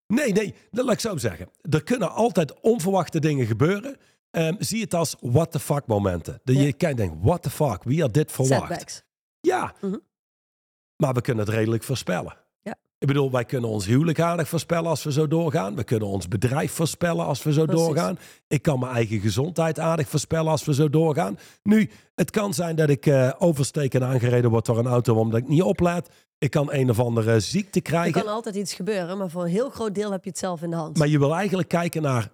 Nee, nee, dat laat ik zo zeggen. Er kunnen altijd onverwachte dingen gebeuren. Ehm, zie het als what the fuck momenten. Dat Ja. je kijkt en denkt, what the fuck, wie had dit verwacht? Setbacks. Ja, Mhm. maar we kunnen het redelijk voorspellen. Ik bedoel, wij kunnen ons huwelijk aardig voorspellen als we zo doorgaan. We kunnen ons bedrijf voorspellen als we zo Precies. doorgaan. Ik kan mijn eigen gezondheid aardig voorspellen als we zo doorgaan. Nu, het kan zijn dat ik eh oversteek en aangereden word door een auto omdat ik niet oplet. Ik kan een of andere ziekte Er krijgen. kan altijd iets gebeuren, maar voor een heel groot deel heb je het zelf in de hand. Maar je wil eigenlijk kijken naar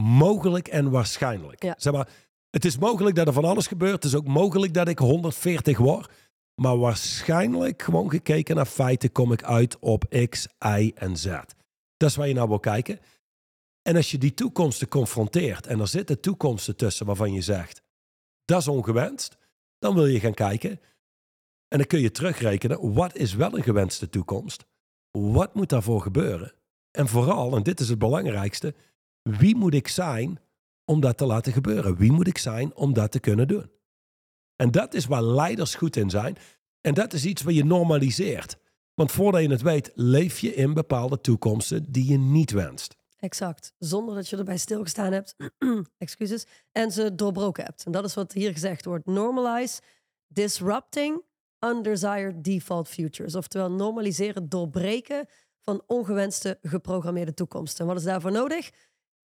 mogelijk en waarschijnlijk. Ja. Zeg maar, het is mogelijk dat er van alles gebeurt. Het is ook mogelijk dat ik 140 word. Maar waarschijnlijk, gewoon gekeken naar feiten, kom ik uit op X, Y en Z. Dat is waar je nou wil kijken. En als je die toekomsten confronteert en er zitten toekomsten tussen waarvan je zegt: dat is ongewenst. Dan wil je gaan kijken en dan kun je terugrekenen, wat is wel een gewenste toekomst? Wat moet daarvoor gebeuren? En vooral, en dit is het belangrijkste, wie moet ik zijn om dat te laten gebeuren? Wie moet ik zijn om dat te kunnen doen? En dat is waar leiders goed in zijn. En dat is iets wat je normaliseert. Want voordat je het weet, leef je in bepaalde toekomsten die je niet wenst. Exact. Zonder dat je erbij stilgestaan hebt. excuses. En ze doorbroken hebt. En dat is wat hier gezegd wordt. Normalize disrupting undesired default futures. Oftewel normaliseren, doorbreken van ongewenste geprogrammeerde toekomsten. En wat is daarvoor nodig?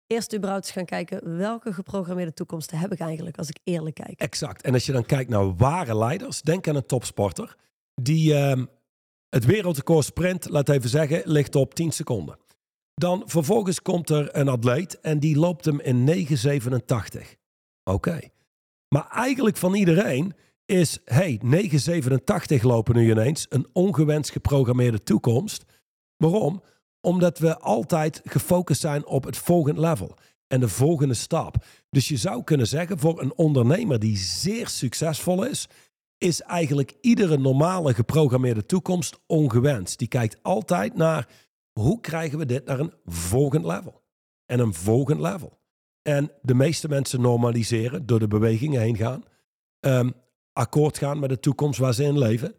Eerst überhaupt gaan kijken welke geprogrammeerde toekomsten heb ik eigenlijk als ik eerlijk kijk. Exact. En als je dan kijkt naar ware leiders, denk aan een topsporter die uh, het wereldrecord sprint, laat even zeggen, ligt op 10 seconden. Dan vervolgens komt er een atleet en die loopt hem in 9,87. Oké. Maar eigenlijk van iedereen is, hey, 9,87 lopen nu ineens, een ongewenst geprogrammeerde toekomst. Waarom? Omdat we altijd gefocust zijn op het volgende level en de volgende stap. Dus je zou kunnen zeggen, voor een ondernemer die zeer succesvol is, is eigenlijk iedere normale geprogrammeerde toekomst ongewenst. Die kijkt altijd naar hoe krijgen we dit naar een volgend level en een volgend level. En de meeste mensen normaliseren door de bewegingen heen gaan. Um, akkoord gaan met de toekomst waar ze in leven.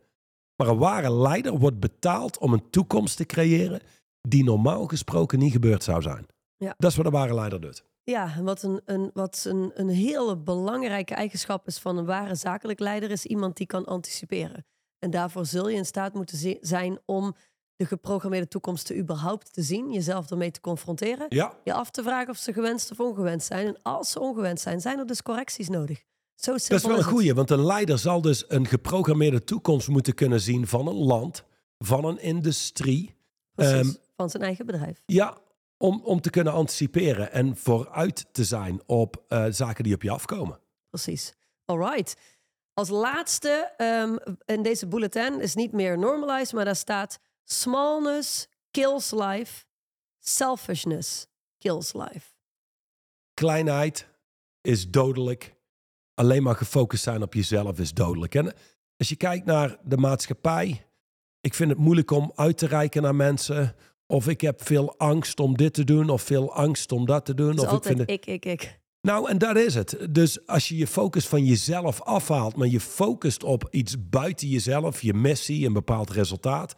Maar een ware leider wordt betaald om een toekomst te creëren die normaal gesproken niet gebeurd zou zijn. Ja. Dat is wat een ware leider doet. Ja, wat, een, een, wat een, een hele belangrijke eigenschap is van een ware zakelijk leider, is iemand die kan anticiperen. En daarvoor zul je in staat moeten zijn om de geprogrammeerde toekomsten überhaupt te zien, jezelf ermee te confronteren, ja. je af te vragen of ze gewenst of ongewenst zijn. En als ze ongewenst zijn, zijn er dus correcties nodig. Zo dat is wel een goeie, want een leider zal dus een geprogrammeerde toekomst moeten kunnen zien van een land, van een industrie. Um, van zijn eigen bedrijf. Ja, om, om te kunnen anticiperen en vooruit te zijn op uh, zaken die op je afkomen. Precies. All right. Als laatste um, in deze bulletin is niet meer normalized, maar daar staat smallness kills life, selfishness kills life. Kleinheid is dodelijk alleen maar gefocust zijn op jezelf is dodelijk. En als je kijkt naar de maatschappij, ik vind het moeilijk om uit te reiken naar mensen. Of ik heb veel angst om dit te doen, of veel angst om dat te doen. of ik, vind het... ik, ik, ik. Nou, en dat is het. Dus als je je focus van jezelf afhaalt, maar je focust op iets buiten jezelf, je missie, een bepaald resultaat,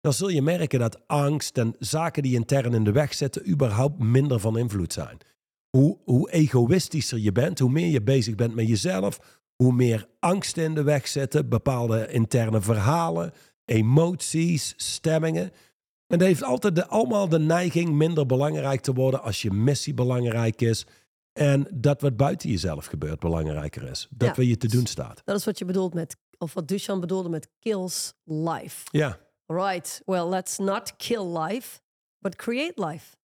dan zul je merken dat angst en zaken die intern in de weg zitten, überhaupt minder van invloed zijn hoe, hoe egoïstischer je bent, hoe meer je bezig bent met jezelf, hoe meer angst in de weg zitten, bepaalde interne verhalen, emoties, stemmingen. En dat heeft altijd de, allemaal de neiging minder belangrijk te worden als je missie belangrijk is. En dat wat buiten jezelf gebeurt belangrijker is. Dat ja, wat je te doen staat. Dat is wat je bedoelt met, of wat Duchamp bedoelde met kills life. Ja. Right. Well, let's not kill life, but create life.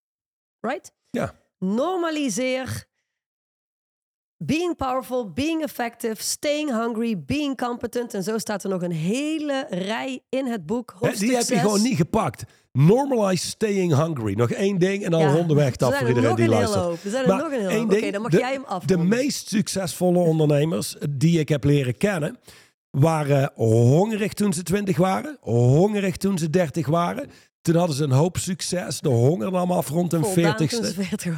Right? Ja normaliseer being powerful, being effective, staying hungry, being competent. En zo staat er nog een hele rij in het boek. Die heb je gewoon niet gepakt. Normalize staying hungry. Nog één ding en dan ja. ronden weg af voor iedereen die luistert. Er zijn er nog een hoop. Oké, dan mag de, jij hem af. De meest succesvolle ondernemers die ik heb leren kennen... waren hongerig toen ze twintig waren. Hongerig toen ze dertig waren. Toen hadden ze een hoop succes. De honger nam af rond hun veertigste.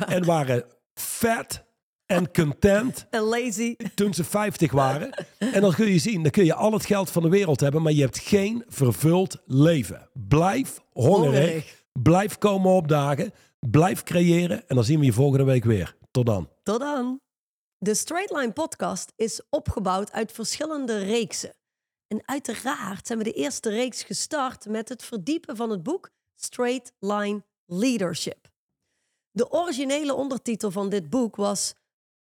En waren vet en content. en lazy. Toen ze 50 waren. En dan kun je zien, dan kun je al het geld van de wereld hebben, maar je hebt geen vervuld leven. Blijf hongerig. Blijf komen opdagen. Blijf creëren. En dan zien we je volgende week weer. Tot dan. Tot dan. De Straight Line podcast is opgebouwd uit verschillende reeksen. En uiteraard zijn we de eerste reeks gestart met het verdiepen van het boek Straight Line Leadership. De originele ondertitel van dit boek was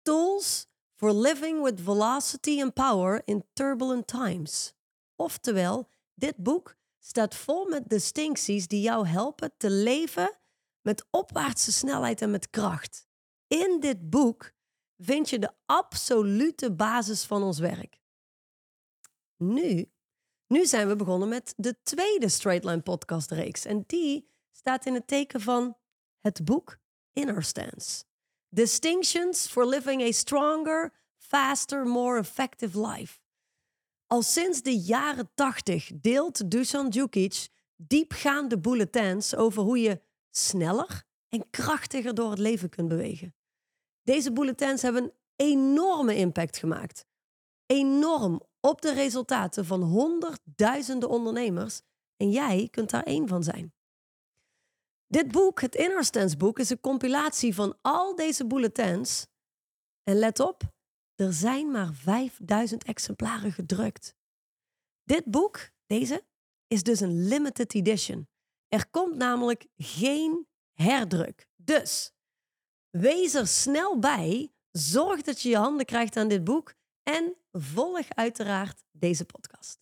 Tools for Living with Velocity and Power in Turbulent Times. Oftewel, dit boek staat vol met distincties die jou helpen te leven met opwaartse snelheid en met kracht. In dit boek vind je de absolute basis van ons werk. Nu nu zijn we begonnen met de tweede Straight Line podcast reeks. En die staat in het teken van het boek Inner Stance. Distinctions for living a stronger, Faster, More Effective Life. Al sinds de jaren 80 deelt Dusan Djukic diepgaande bulletins over hoe je sneller en krachtiger door het leven kunt bewegen. Deze bulletins hebben een enorme impact gemaakt. Enorm op de resultaten van honderdduizenden ondernemers en jij kunt daar één van zijn. Dit boek, het Inner boek, is een compilatie van al deze bulletins. En let op, er zijn maar 5000 exemplaren gedrukt. Dit boek, deze, is dus een limited edition. Er komt namelijk geen herdruk. Dus wees er snel bij. Zorg dat je je handen krijgt aan dit boek. En volg uiteraard deze podcast.